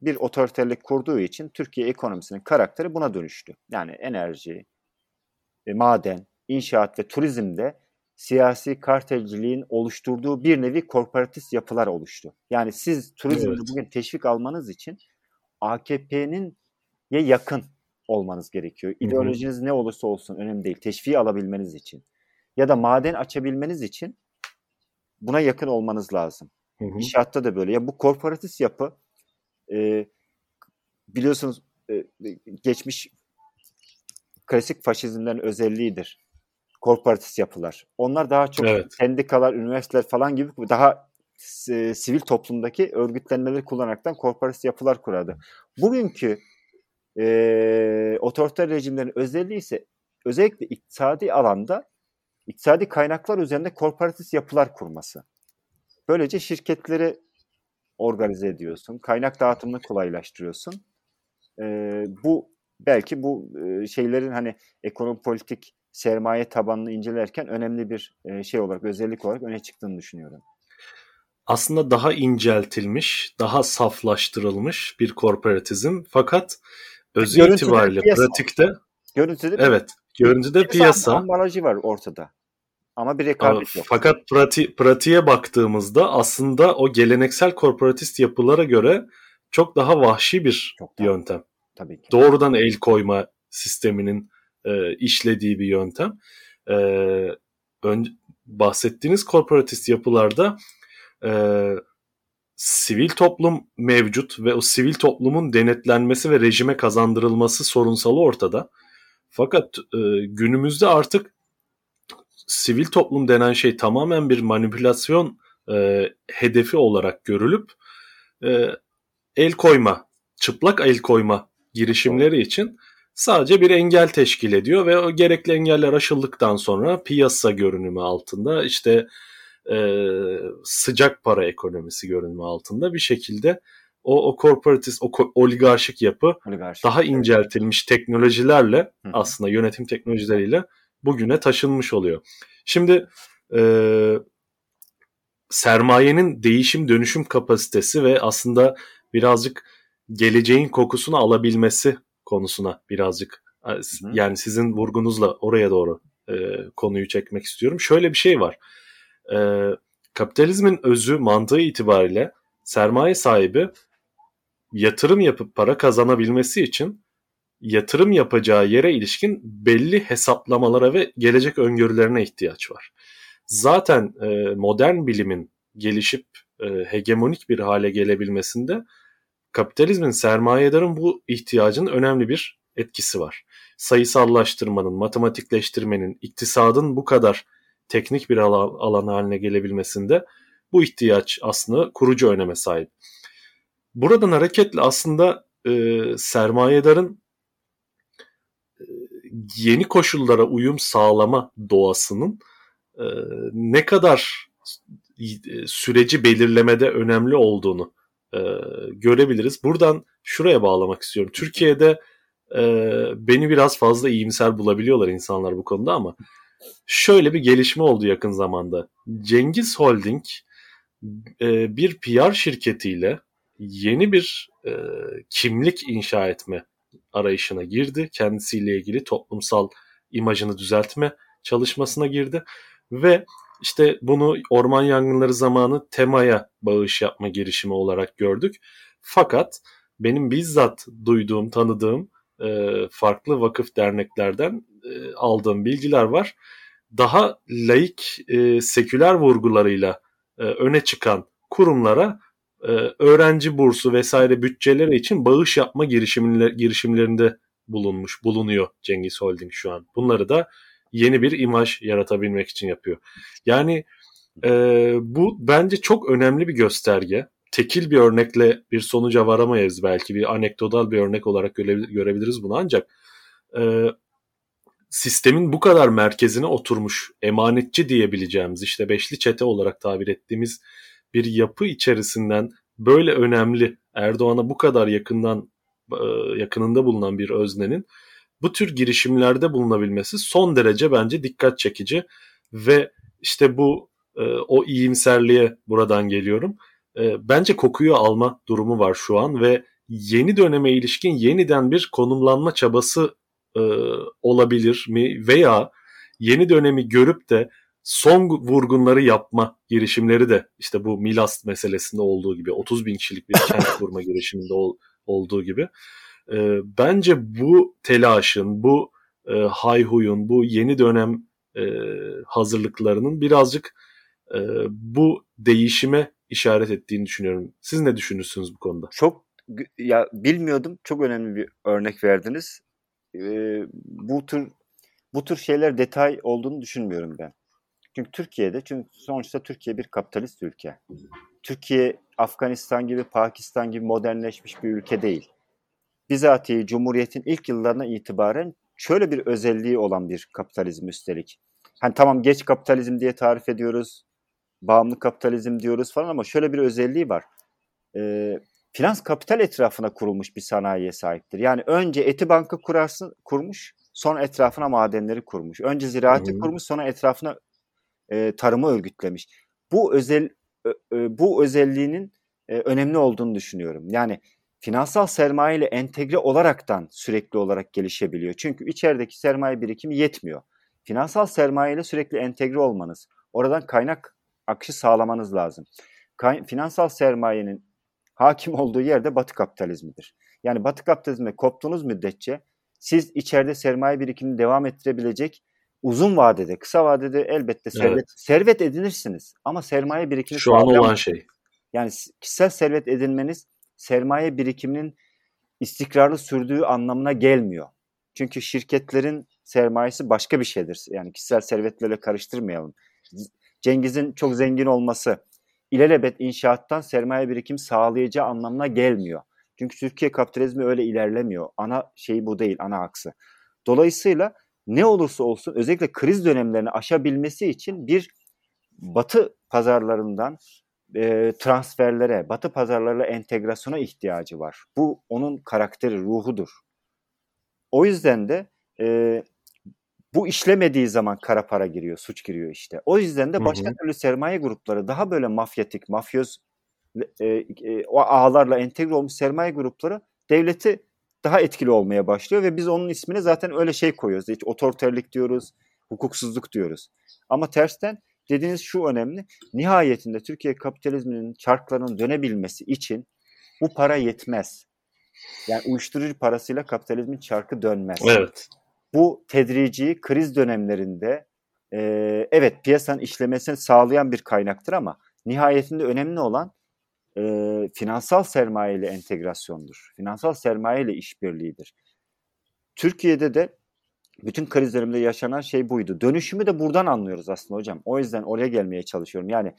bir otoriterlik kurduğu için Türkiye ekonomisinin karakteri buna dönüştü. Yani enerji, e, maden, inşaat ve turizmde siyasi kartelciliğin oluşturduğu bir nevi korporatist yapılar oluştu. Yani siz turizmde evet. bugün teşvik almanız için AKP'nin ya yakın olmanız gerekiyor. İdeolojiniz Hı-hı. ne olursa olsun önemli değil. Teşviği alabilmeniz için. Ya da maden açabilmeniz için buna yakın olmanız lazım. Hı hı. İnşaatta da böyle. Ya bu korporatist yapı e, biliyorsunuz e, geçmiş klasik faşizmlerin özelliğidir. Korporatist yapılar. Onlar daha çok evet. sendikalar, üniversiteler falan gibi daha e, sivil toplumdaki örgütlenmeleri kullanaraktan korporatist yapılar kurardı. Bugünkü e, otoriter rejimlerin özelliği ise özellikle iktisadi alanda iktisadi kaynaklar üzerinde korporatist yapılar kurması. Böylece şirketleri organize ediyorsun. Kaynak dağıtımını kolaylaştırıyorsun. E, bu belki bu e, şeylerin hani ekonomi politik sermaye tabanını incelerken önemli bir e, şey olarak, özellik olarak öne çıktığını düşünüyorum. Aslında daha inceltilmiş, daha saflaştırılmış bir korporatizm fakat özü Görüntüde itibariyle piyasa. pratikte Görüntüde evet, görüntüde piyasa, piyasa ambalajı var ortada. Ama bir rekabet yok. Fakat prati, pratiğe baktığımızda aslında o geleneksel korporatist yapılara göre çok daha vahşi bir çok daha, yöntem. Tabii ki. Doğrudan el koyma sisteminin e, işlediği bir yöntem. E, ön, bahsettiğiniz korporatist yapılarda e, sivil toplum mevcut ve o sivil toplumun denetlenmesi ve rejime kazandırılması sorunsalı ortada. Fakat e, günümüzde artık sivil toplum denen şey tamamen bir manipülasyon e, hedefi olarak görülüp e, el koyma, çıplak el koyma girişimleri için sadece bir engel teşkil ediyor ve o gerekli engeller aşıldıktan sonra piyasa görünümü altında işte e, sıcak para ekonomisi görünümü altında bir şekilde o, o korporatist, o oligarşik yapı oligarşik, daha inceltilmiş teknolojilerle Hı. aslında yönetim teknolojileriyle bugüne taşınmış oluyor. Şimdi e, sermayenin değişim dönüşüm kapasitesi ve aslında birazcık geleceğin kokusunu alabilmesi konusuna birazcık Hı. yani sizin vurgunuzla oraya doğru e, konuyu çekmek istiyorum. Şöyle bir şey var. E, kapitalizmin özü mantığı itibariyle sermaye sahibi yatırım yapıp para kazanabilmesi için yatırım yapacağı yere ilişkin belli hesaplamalara ve gelecek öngörülerine ihtiyaç var. Zaten e, modern bilimin gelişip e, hegemonik bir hale gelebilmesinde kapitalizmin sermayedarın bu ihtiyacın önemli bir etkisi var. Sayısallaştırmanın, matematikleştirmenin, iktisadın bu kadar teknik bir alan, alan haline gelebilmesinde bu ihtiyaç aslında kurucu öneme sahip. Buradan hareketle aslında e, sermayedarın yeni koşullara uyum sağlama doğasının e, ne kadar e, süreci belirlemede önemli olduğunu e, görebiliriz. Buradan şuraya bağlamak istiyorum. Türkiye'de e, beni biraz fazla iyimser bulabiliyorlar insanlar bu konuda ama şöyle bir gelişme oldu yakın zamanda. Cengiz Holding e, bir PR şirketiyle yeni bir e, kimlik inşa etme arayışına girdi. Kendisiyle ilgili toplumsal imajını düzeltme çalışmasına girdi ve işte bunu orman yangınları zamanı temaya bağış yapma girişimi olarak gördük. Fakat benim bizzat duyduğum, tanıdığım e, farklı vakıf derneklerden e, aldığım bilgiler var. Daha laik, e, seküler vurgularıyla öne çıkan kurumlara e, öğrenci bursu vesaire bütçeleri için bağış yapma girişimler, girişimlerinde bulunmuş, bulunuyor Cengiz Holding şu an. Bunları da yeni bir imaj yaratabilmek için yapıyor. Yani e, bu bence çok önemli bir gösterge. Tekil bir örnekle bir sonuca varamayız belki. Bir anekdotal bir örnek olarak görebiliriz bunu ancak e, sistemin bu kadar merkezine oturmuş emanetçi diyebileceğimiz işte beşli çete olarak tabir ettiğimiz bir yapı içerisinden böyle önemli Erdoğan'a bu kadar yakından e, yakınında bulunan bir öznenin bu tür girişimlerde bulunabilmesi son derece bence dikkat çekici ve işte bu e, o iyimserliğe buradan geliyorum. E, bence kokuyu alma durumu var şu an ve yeni döneme ilişkin yeniden bir konumlanma çabası olabilir mi veya yeni dönemi görüp de son vurgunları yapma girişimleri de işte bu Milas meselesinde olduğu gibi 30 bin kişilik bir kent *laughs* kurma girişiminde ol, olduğu gibi e, bence bu telaşın, bu e, hayhuyun, bu yeni dönem e, hazırlıklarının birazcık e, bu değişime işaret ettiğini düşünüyorum. Siz ne düşünürsünüz bu konuda? Çok ya bilmiyordum. Çok önemli bir örnek verdiniz. Ee, bu tür bu tür şeyler detay olduğunu düşünmüyorum ben. Çünkü Türkiye'de çünkü sonuçta Türkiye bir kapitalist ülke. Türkiye Afganistan gibi Pakistan gibi modernleşmiş bir ülke değil. Bizatihi Cumhuriyet'in ilk yıllarına itibaren şöyle bir özelliği olan bir kapitalizm üstelik. Hani tamam geç kapitalizm diye tarif ediyoruz. Bağımlı kapitalizm diyoruz falan ama şöyle bir özelliği var. Ee, finans kapital etrafına kurulmuş bir sanayiye sahiptir. Yani önce eti banka kurarsın, kurmuş, sonra etrafına madenleri kurmuş. Önce ziraati hmm. kurmuş, sonra etrafına e, tarımı örgütlemiş. Bu özel e, bu özelliğinin e, önemli olduğunu düşünüyorum. Yani finansal sermaye ile entegre olaraktan sürekli olarak gelişebiliyor. Çünkü içerideki sermaye birikimi yetmiyor. Finansal sermaye ile sürekli entegre olmanız, oradan kaynak akışı sağlamanız lazım. Kay- finansal sermayenin hakim olduğu yerde batı kapitalizmidir. Yani batı kapitalizme koptuğunuz müddetçe siz içeride sermaye birikimini devam ettirebilecek uzun vadede, kısa vadede elbette servet, evet. servet edinirsiniz. Ama sermaye birikimi şu an olan şey. Yani kişisel servet edinmeniz sermaye birikiminin istikrarlı sürdüğü anlamına gelmiyor. Çünkü şirketlerin sermayesi başka bir şeydir. Yani kişisel servetlerle karıştırmayalım. Cengiz'in çok zengin olması ilelebet inşaattan sermaye birikim sağlayacağı anlamına gelmiyor. Çünkü Türkiye kapitalizmi öyle ilerlemiyor. Ana şey bu değil, ana aksı. Dolayısıyla ne olursa olsun özellikle kriz dönemlerini aşabilmesi için bir batı pazarlarından e, transferlere, batı pazarlarla entegrasyona ihtiyacı var. Bu onun karakteri, ruhudur. O yüzden de e, bu işlemediği zaman kara para giriyor, suç giriyor işte. O yüzden de başka hı hı. türlü sermaye grupları daha böyle mafyatik, mafyoz e, e, o ağlarla entegre olmuş sermaye grupları devleti daha etkili olmaya başlıyor ve biz onun ismini zaten öyle şey koyuyoruz. Hiç otoriterlik diyoruz, hukuksuzluk diyoruz. Ama tersten dediğiniz şu önemli. Nihayetinde Türkiye kapitalizminin çarklarının dönebilmesi için bu para yetmez. Yani uyuşturucu parasıyla kapitalizmin çarkı dönmez. Evet. Bu tedrici kriz dönemlerinde e, evet piyasanın işlemesini sağlayan bir kaynaktır ama nihayetinde önemli olan e, finansal sermaye ile entegrasyondur. Finansal sermaye ile işbirliğidir. Türkiye'de de bütün krizlerimde yaşanan şey buydu. Dönüşümü de buradan anlıyoruz aslında hocam. O yüzden oraya gelmeye çalışıyorum. Yani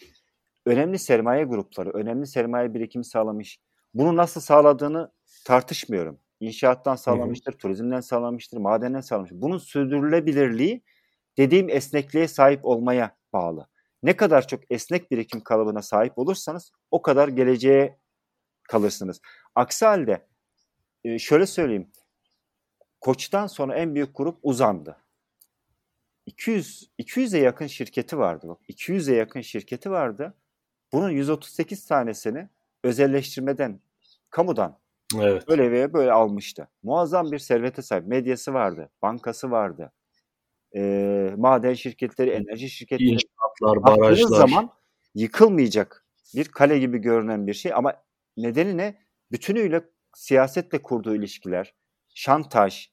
önemli sermaye grupları, önemli sermaye birikimi sağlamış. Bunu nasıl sağladığını tartışmıyorum. İnşaattan sağlamıştır, turizmden sağlamıştır, madenden sağlamıştır. Bunun sürdürülebilirliği dediğim esnekliğe sahip olmaya bağlı. Ne kadar çok esnek birikim kalıbına sahip olursanız o kadar geleceğe kalırsınız. Aksi halde e, şöyle söyleyeyim. Koç'tan sonra en büyük grup uzandı. 200 200'e yakın şirketi vardı bak. 200'e yakın şirketi vardı. Bunun 138 tanesini özelleştirmeden, kamudan evet. böyle veya böyle almıştı. Muazzam bir servete sahip. Medyası vardı, bankası vardı. E, maden şirketleri, enerji şirketleri. İnşaatlar, barajlar. zaman yıkılmayacak bir kale gibi görünen bir şey ama nedeni ne? Bütünüyle siyasetle kurduğu ilişkiler, şantaj,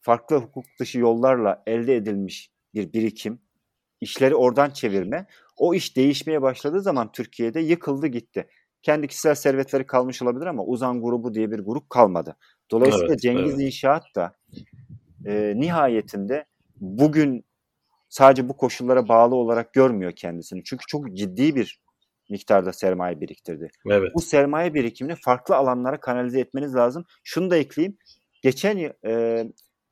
farklı hukuk dışı yollarla elde edilmiş bir birikim, işleri oradan çevirme. O iş değişmeye başladığı zaman Türkiye'de yıkıldı gitti. Kendi kişisel servetleri kalmış olabilir ama Uzan grubu diye bir grup kalmadı. Dolayısıyla evet, Cengiz evet. İnşaat da e, nihayetinde bugün sadece bu koşullara bağlı olarak görmüyor kendisini. Çünkü çok ciddi bir miktarda sermaye biriktirdi. Evet. Bu sermaye birikimini farklı alanlara kanalize etmeniz lazım. Şunu da ekleyeyim. Geçen yıl, e,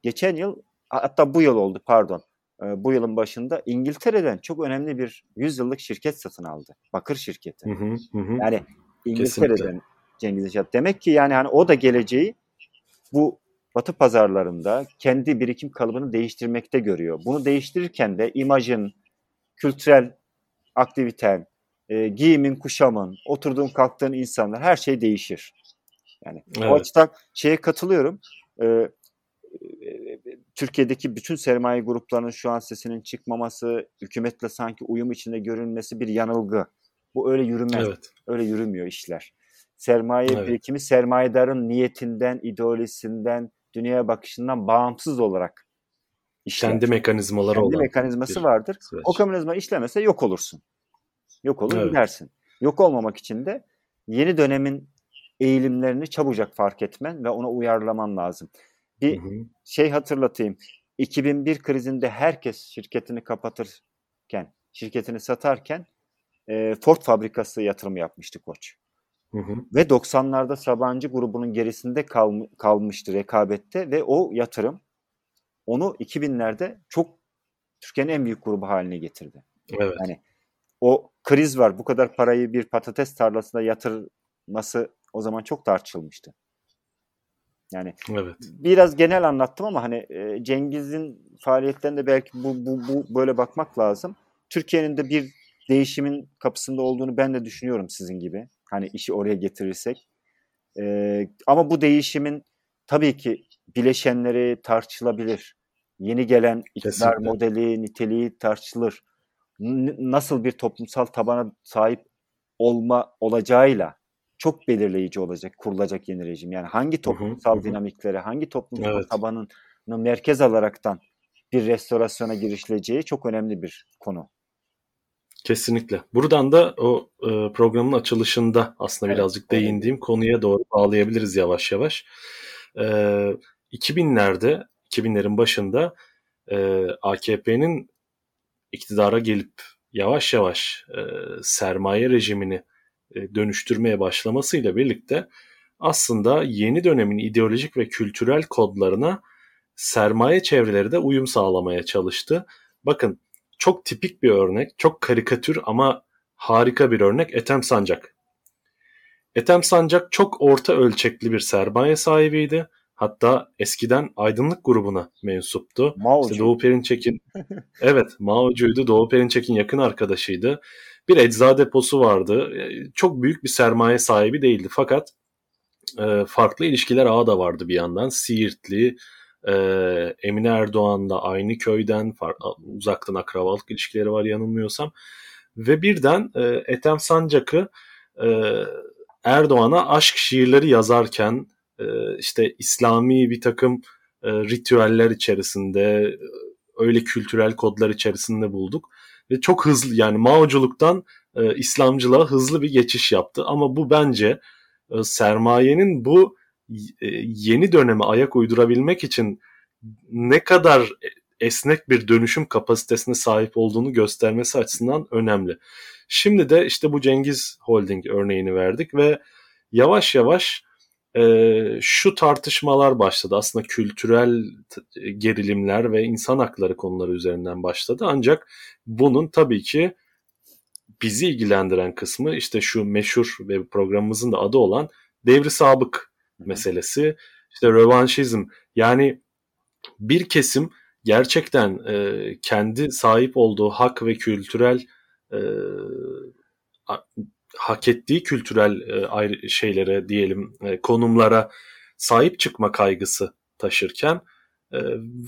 geçen yıl hatta bu yıl oldu pardon. E, bu yılın başında İngiltere'den çok önemli bir 100 yıllık şirket satın aldı. Bakır şirketi. Hı hı, hı. Yani İngiltere'den Kesinlikle. Cengiz. Demek ki yani hani o da geleceği bu Batı pazarlarında kendi birikim kalıbını değiştirmekte görüyor. Bunu değiştirirken de imajın, kültürel aktiviten, e, giyimin, kuşamın, oturduğun kalktığın insanlar her şey değişir. Yani evet. o açıdan şeye katılıyorum. E, Türkiye'deki bütün sermaye gruplarının şu an sesinin çıkmaması, hükümetle sanki uyum içinde görünmesi bir yanılgı. Bu öyle yürümez. Evet. Öyle yürümüyor işler. Sermaye evet. birikimi sermayedarın niyetinden, ideolojisinden, dünyaya bakışından bağımsız olarak işler. Kendi mekanizmaları Kendi olan. mekanizması vardır. Süreç. O mekanizma işlemese yok olursun. Yok olur evet. gidersin. Yok olmamak için de yeni dönemin eğilimlerini çabucak fark etmen ve ona uyarlaman lazım. Bir hı hı. şey hatırlatayım. 2001 krizinde herkes şirketini kapatırken, şirketini satarken e, Ford fabrikası yatırım yapmıştı Koç. Hı hı. Ve 90'larda Sabancı grubunun gerisinde kal, kalmıştı rekabette ve o yatırım onu 2000'lerde çok Türkiye'nin en büyük grubu haline getirdi. Evet. Yani o kriz var. Bu kadar parayı bir patates tarlasına yatırması o zaman çok tartışılmıştı. Yani evet. biraz genel anlattım ama hani e, Cengiz'in faaliyetlerinde belki bu, bu, bu böyle bakmak lazım. Türkiye'nin de bir değişimin kapısında olduğunu ben de düşünüyorum sizin gibi. Hani işi oraya getirirsek. E, ama bu değişimin tabii ki bileşenleri tartışılabilir. Yeni gelen iktidar modeli, niteliği tartışılır. N- nasıl bir toplumsal tabana sahip olma olacağıyla çok belirleyici olacak kurulacak yeni rejim. Yani hangi toplumsal hı hı, dinamikleri, hangi toplumsal evet. tabanını merkez alaraktan bir restorasyona girişileceği çok önemli bir konu. Kesinlikle. Buradan da o e, programın açılışında aslında evet, birazcık değindiğim konuya doğru bağlayabiliriz yavaş yavaş. E, 2000'lerde, 2000'lerin başında e, AKP'nin iktidara gelip yavaş yavaş e, sermaye rejimini e, dönüştürmeye başlamasıyla birlikte aslında yeni dönemin ideolojik ve kültürel kodlarına sermaye çevreleri de uyum sağlamaya çalıştı. Bakın çok tipik bir örnek, çok karikatür ama harika bir örnek Ethem Sancak. Ethem Sancak çok orta ölçekli bir sermaye sahibiydi. Hatta eskiden aydınlık grubuna mensuptu. Mao'cu. İşte Doğu Perinçek'in *laughs* evet Mao'cuydu. Doğu Perinçek'in yakın arkadaşıydı bir ecza deposu vardı. Çok büyük bir sermaye sahibi değildi fakat e, farklı ilişkiler ağı da vardı bir yandan. Siirtli, e, Emine Erdoğan da aynı köyden uzaktan akrabalık ilişkileri var yanılmıyorsam. Ve birden e, Ethem Sancak'ı e, Erdoğan'a aşk şiirleri yazarken e, işte İslami bir takım e, ritüeller içerisinde öyle kültürel kodlar içerisinde bulduk ve çok hızlı yani Maoculuktan e, İslamcılığa hızlı bir geçiş yaptı. Ama bu bence e, sermayenin bu e, yeni döneme ayak uydurabilmek için ne kadar esnek bir dönüşüm kapasitesine sahip olduğunu göstermesi açısından önemli. Şimdi de işte bu Cengiz Holding örneğini verdik ve yavaş yavaş e, şu tartışmalar başladı. Aslında kültürel gerilimler ve insan hakları konuları üzerinden başladı. Ancak bunun tabii ki bizi ilgilendiren kısmı işte şu meşhur ve programımızın da adı olan devri sabık meselesi. İşte rövanşizm yani bir kesim gerçekten e, kendi sahip olduğu hak ve kültürel e, hak ettiği kültürel e, ayrı şeylere diyelim e, konumlara sahip çıkma kaygısı taşırken e,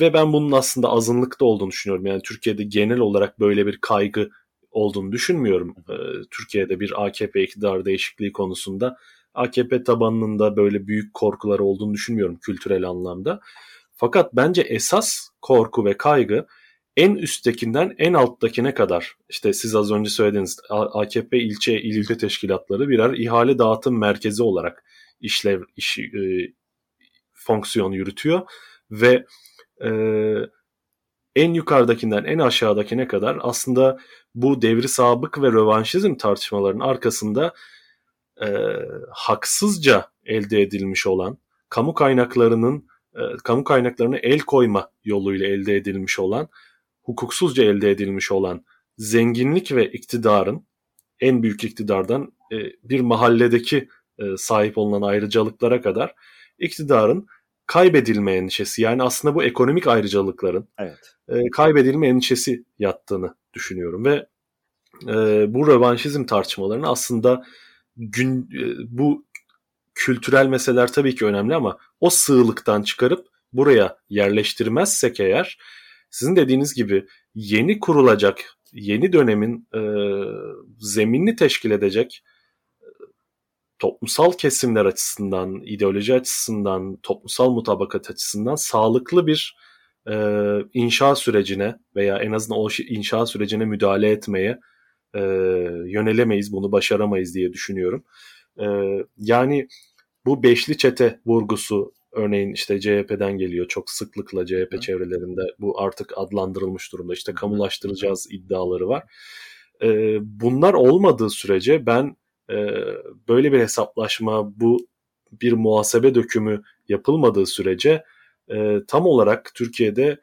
ve ben bunun aslında azınlıkta olduğunu düşünüyorum. Yani Türkiye'de genel olarak böyle bir kaygı olduğunu düşünmüyorum. E, Türkiye'de bir AKP iktidar değişikliği konusunda AKP tabanının da böyle büyük korkuları olduğunu düşünmüyorum kültürel anlamda. Fakat bence esas korku ve kaygı en üsttekinden en alttakine kadar işte siz az önce söylediğiniz AKP ilçe il ülke teşkilatları birer ihale dağıtım merkezi olarak işlev iş, e, fonksiyon yürütüyor ve e, en yukarıdakinden en aşağıdakine kadar aslında bu devri sabık ve rövanşizm tartışmalarının arkasında e, haksızca elde edilmiş olan kamu kaynaklarının e, kamu kaynaklarını el koyma yoluyla elde edilmiş olan hukuksuzca elde edilmiş olan zenginlik ve iktidarın en büyük iktidardan e, bir mahalledeki e, sahip olunan ayrıcalıklara kadar iktidarın kaybedilme endişesi yani aslında bu ekonomik ayrıcalıkların evet. e, kaybedilme endişesi yattığını düşünüyorum ve e, bu rövanşizm tartışmalarını aslında gün e, bu kültürel meseleler tabii ki önemli ama o sığlıktan çıkarıp buraya yerleştirmezsek eğer sizin dediğiniz gibi yeni kurulacak yeni dönemin e, zeminini teşkil edecek toplumsal kesimler açısından, ideoloji açısından, toplumsal mutabakat açısından sağlıklı bir e, inşa sürecine veya en azından o inşa sürecine müdahale etmeye e, yönelemeyiz, bunu başaramayız diye düşünüyorum. E, yani bu beşli çete vurgusu örneğin işte CHP'den geliyor çok sıklıkla CHP Hı. çevrelerinde bu artık adlandırılmış durumda işte kamulaştıracağız iddiaları var. E, bunlar olmadığı sürece ben e, böyle bir hesaplaşma bu bir muhasebe dökümü yapılmadığı sürece e, tam olarak Türkiye'de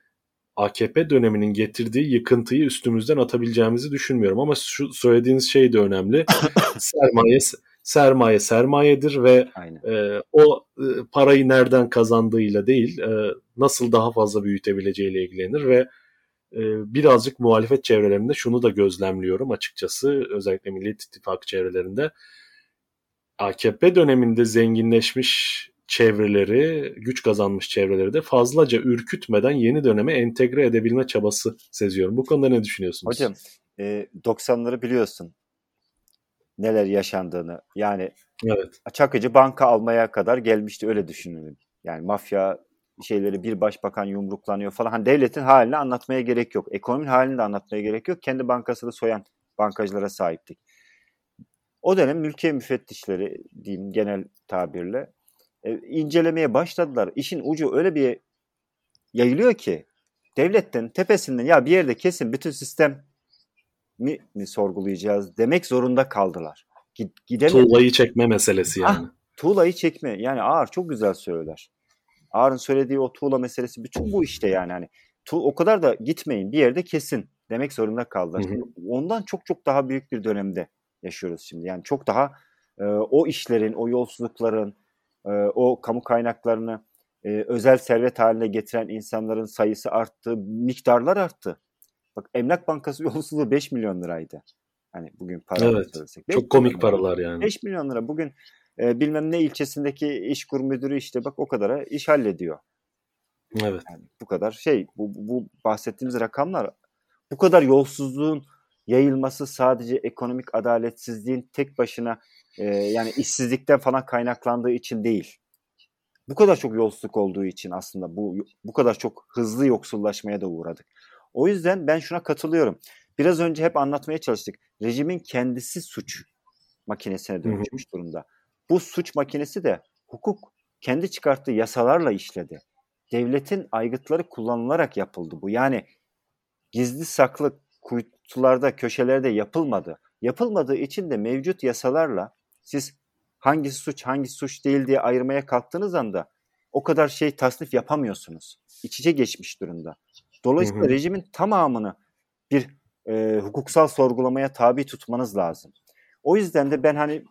AKP döneminin getirdiği yıkıntıyı üstümüzden atabileceğimizi düşünmüyorum. Ama şu söylediğiniz şey de önemli. *coughs* sermaye sermaye sermayedir ve e, o e, parayı nereden kazandığıyla değil e, nasıl daha fazla büyütebileceğiyle ilgilenir ve e, birazcık muhalefet çevrelerinde şunu da gözlemliyorum açıkçası özellikle Millet İttifakı çevrelerinde AKP döneminde zenginleşmiş çevreleri, güç kazanmış çevreleri de fazlaca ürkütmeden yeni döneme entegre edebilme çabası seziyorum. Bu konuda ne düşünüyorsunuz? Hocam e, 90'ları biliyorsun neler yaşandığını. Yani evet. Çakıcı banka almaya kadar gelmişti öyle düşünün. Yani mafya şeyleri bir başbakan yumruklanıyor falan. Hani devletin halini anlatmaya gerek yok. Ekonominin halini de anlatmaya gerek yok. Kendi bankasını soyan bankacılara sahiptik. O dönem mülkiye müfettişleri diyeyim genel tabirle e, incelemeye başladılar. İşin ucu öyle bir yayılıyor ki devletten tepesinden ya bir yerde kesin bütün sistem mi, mi sorgulayacağız demek zorunda kaldılar. Gidemedi. Tuğlayı çekme meselesi yani. Ah, tuğlayı çekme. Yani ağır çok güzel söyler. Ağır'ın söylediği o tuğla meselesi bütün bu işte yani. Hani tu o kadar da gitmeyin bir yerde kesin demek zorunda kaldılar. Hı hı. Ondan çok çok daha büyük bir dönemde yaşıyoruz şimdi. Yani çok daha e, o işlerin, o yolsuzlukların, e, o kamu kaynaklarını e, özel servet haline getiren insanların sayısı arttı, miktarlar arttı. Bak Emlak Bankası *laughs* yolsuzluğu 5 milyon liraydı. Hani bugün para evet, söylesek. Çok komik paralar yani. 5 milyon lira. Bugün e, bilmem ne ilçesindeki iş kur müdürü işte bak o kadara iş hallediyor. Evet. Yani bu kadar şey bu, bu bahsettiğimiz rakamlar bu kadar yolsuzluğun yayılması sadece ekonomik adaletsizliğin tek başına e, yani işsizlikten falan kaynaklandığı için değil. Bu kadar çok yolsuzluk olduğu için aslında bu bu kadar çok hızlı yoksullaşmaya da uğradık. O yüzden ben şuna katılıyorum. Biraz önce hep anlatmaya çalıştık. Rejimin kendisi suç makinesine dönüşmüş durumda. Bu suç makinesi de hukuk kendi çıkarttığı yasalarla işledi. Devletin aygıtları kullanılarak yapıldı bu. Yani gizli saklı kuytularda, köşelerde yapılmadı. Yapılmadığı için de mevcut yasalarla siz hangisi suç, hangisi suç değil diye ayırmaya kalktığınız anda o kadar şey tasnif yapamıyorsunuz. İç içe geçmiş durumda. Dolayısıyla hı hı. rejimin tamamını bir e, hukuksal sorgulamaya tabi tutmanız lazım. O yüzden de ben hani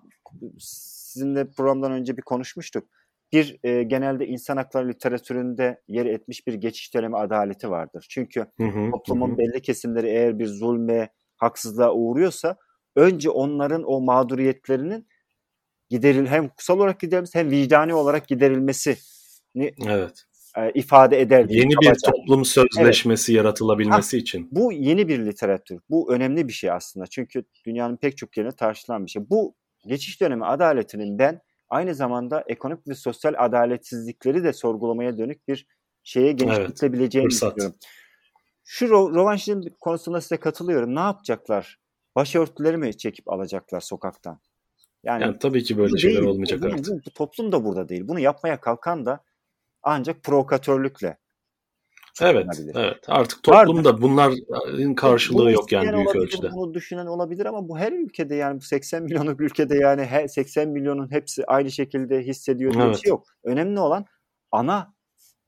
sizinle programdan önce bir konuşmuştuk. Bir e, genelde insan hakları literatüründe yer etmiş bir geçiş dönemi adaleti vardır. Çünkü hı hı, toplumun hı. belli kesimleri eğer bir zulme, haksızlığa uğruyorsa önce onların o mağduriyetlerinin gideril hem hukuksal olarak giderilmesi hem vicdani olarak giderilmesi evet. e, ifade eder. Yeni bir kabaca. toplum sözleşmesi evet. yaratılabilmesi ha, için. Bu yeni bir literatür. Bu önemli bir şey aslında. Çünkü dünyanın pek çok yerine tartışılan bir şey. Bu geçiş dönemi adaletinin ben aynı zamanda ekonomik ve sosyal adaletsizlikleri de sorgulamaya dönük bir şeye genişletebileceğini evet, düşünüyorum. Şu ro- rovanşizm konusunda size katılıyorum. Ne yapacaklar? Başörtüleri mi çekip alacaklar sokaktan? Yani, yani tabii ki böyle şeyler değil, olmayacak bu, artık. Bu, bu toplum da burada değil. Bunu yapmaya kalkan da ancak provokatörlükle Evet, evet. Artık toplumda Vardır. bunların karşılığı bunu yok yani büyük olabilir, ölçüde. Bunu düşünen olabilir ama bu her ülkede yani bu 80 milyonluk ülkede yani 80 milyonun hepsi aynı şekilde hissediyor diye evet. bir şey yok. Önemli olan ana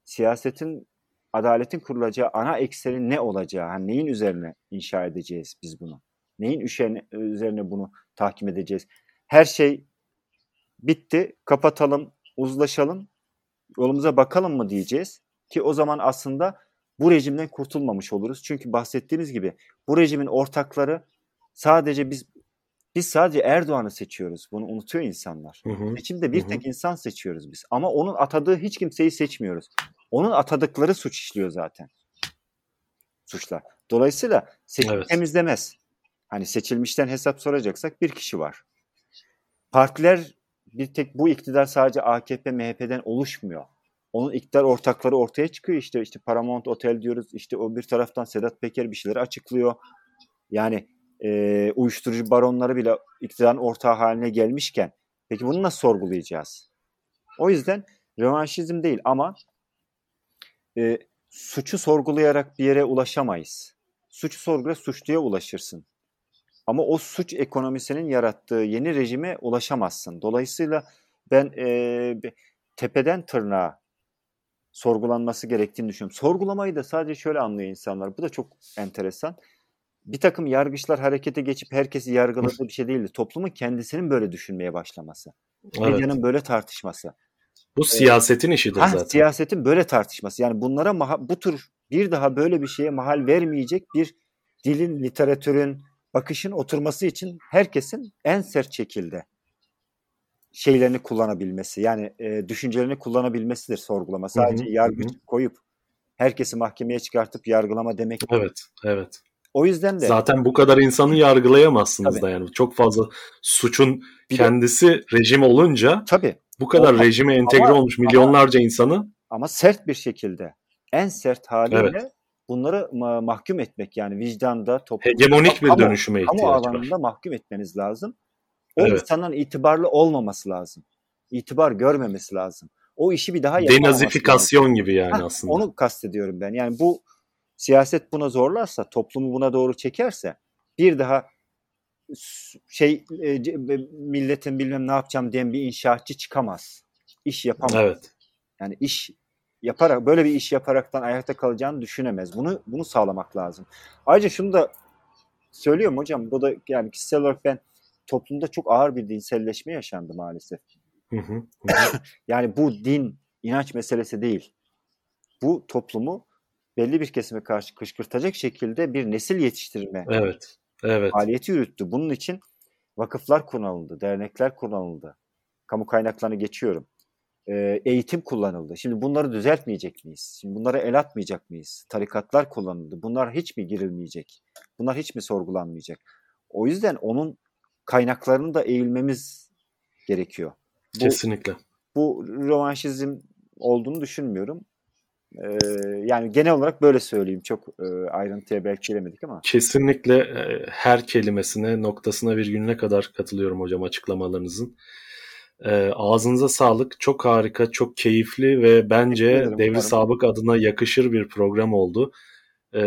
siyasetin adaletin kurulacağı ana ekseni ne olacağı, yani neyin üzerine inşa edeceğiz biz bunu? Neyin üzerine bunu tahkim edeceğiz? Her şey bitti, kapatalım, uzlaşalım yolumuza bakalım mı diyeceğiz ki o zaman aslında bu rejimden kurtulmamış oluruz. Çünkü bahsettiğimiz gibi bu rejimin ortakları sadece biz biz sadece Erdoğan'ı seçiyoruz. Bunu unutuyor insanlar. Hı hı. Seçimde bir hı hı. tek insan seçiyoruz biz. Ama onun atadığı hiç kimseyi seçmiyoruz. Onun atadıkları suç işliyor zaten. Suçlar. Dolayısıyla seçim evet. temizlemez. Hani seçilmişten hesap soracaksak bir kişi var. Partiler bir tek bu iktidar sadece AKP, MHP'den oluşmuyor. Onun iktidar ortakları ortaya çıkıyor işte işte Paramount Otel diyoruz. İşte o bir taraftan Sedat Peker bir şeyleri açıklıyor. Yani e, uyuşturucu baronları bile iktidarın ortağı haline gelmişken peki bunu nasıl sorgulayacağız? O yüzden rövanşizm değil ama e, suçu sorgulayarak bir yere ulaşamayız. Suçu sorgula suçluya ulaşırsın. Ama o suç ekonomisinin yarattığı yeni rejime ulaşamazsın. Dolayısıyla ben e, tepeden tırnağa sorgulanması gerektiğini düşünüyorum. Sorgulamayı da sadece şöyle anlıyor insanlar. Bu da çok enteresan. Bir takım yargıçlar harekete geçip herkesi yargıladığı bir şey değildi. Toplumun kendisinin böyle düşünmeye başlaması. Evet. Medyanın böyle tartışması. Bu ee, siyasetin işidir ha, zaten. Siyasetin böyle tartışması. Yani bunlara maha, bu tür bir daha böyle bir şeye mahal vermeyecek bir dilin, literatürün, bakışın oturması için herkesin en sert şekilde şeylerini kullanabilmesi yani e, düşüncelerini kullanabilmesidir sorgulama. Sadece yargı koyup herkesi mahkemeye çıkartıp yargılama demek. Evet, evet. O yüzden de zaten bu kadar insanı yargılayamazsınız tabii. da yani çok fazla suçun bir kendisi de, rejim olunca tabii. Bu kadar o, rejime entegre ama, olmuş milyonlarca ama, insanı ama sert bir şekilde en sert haliyle evet. Bunları ma- mahkum etmek yani vicdanda toplum hegemonik bir dönüşüme ihtiyaç. Kamu alanında mahkum etmeniz lazım. O evet. insanın itibarlı olmaması lazım. İtibar görmemesi lazım. O işi bir daha Denazifikasyon lazım. gibi yani ha, aslında. Onu kastediyorum ben. Yani bu siyaset buna zorlarsa, toplumu buna doğru çekerse bir daha şey e, milletin bilmem ne yapacağım diyen bir inşaatçı çıkamaz. İş yapamaz. Evet. Yani iş yaparak böyle bir iş yaparaktan ayakta kalacağını düşünemez. Bunu bunu sağlamak lazım. Ayrıca şunu da söylüyorum hocam. Bu da yani kişisel olarak ben toplumda çok ağır bir dinselleşme yaşandı maalesef. Hı hı. *laughs* yani bu din inanç meselesi değil. Bu toplumu belli bir kesime karşı kışkırtacak şekilde bir nesil yetiştirme evet, evet. faaliyeti yürüttü. Bunun için vakıflar kullanıldı, dernekler kullanıldı. Kamu kaynaklarını geçiyorum. E, eğitim kullanıldı. Şimdi bunları düzeltmeyecek miyiz? Şimdi bunlara el atmayacak mıyız? Tarikatlar kullanıldı. Bunlar hiç mi girilmeyecek? Bunlar hiç mi sorgulanmayacak? O yüzden onun kaynaklarını da eğilmemiz gerekiyor. Bu, Kesinlikle. Bu rövanşizm olduğunu düşünmüyorum. Ee, yani genel olarak böyle söyleyeyim. Çok e, ayrıntıya belki giremedik ama. Kesinlikle e, her kelimesine, noktasına, virgülüne kadar katılıyorum hocam açıklamalarınızın. E, ağzınıza sağlık. Çok harika, çok keyifli ve bence ederim, Devri Sabık adına yakışır bir program oldu. E,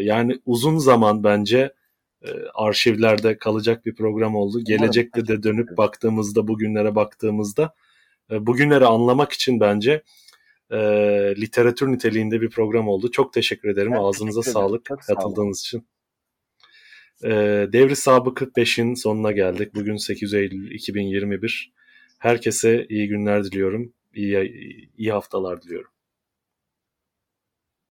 yani uzun zaman bence e, arşivlerde kalacak bir program oldu. Gelecekte de dönüp baktığımızda, bugünlere baktığımızda e, bugünleri anlamak için bence e, literatür niteliğinde bir program oldu. Çok teşekkür ederim. Evet, Ağzınıza teşekkür sağlık Çok katıldığınız sağ için. E, Devri Sabık 45'in sonuna geldik. Bugün 8 Eylül 2021. Herkese iyi günler diliyorum. İyi, iyi haftalar diliyorum.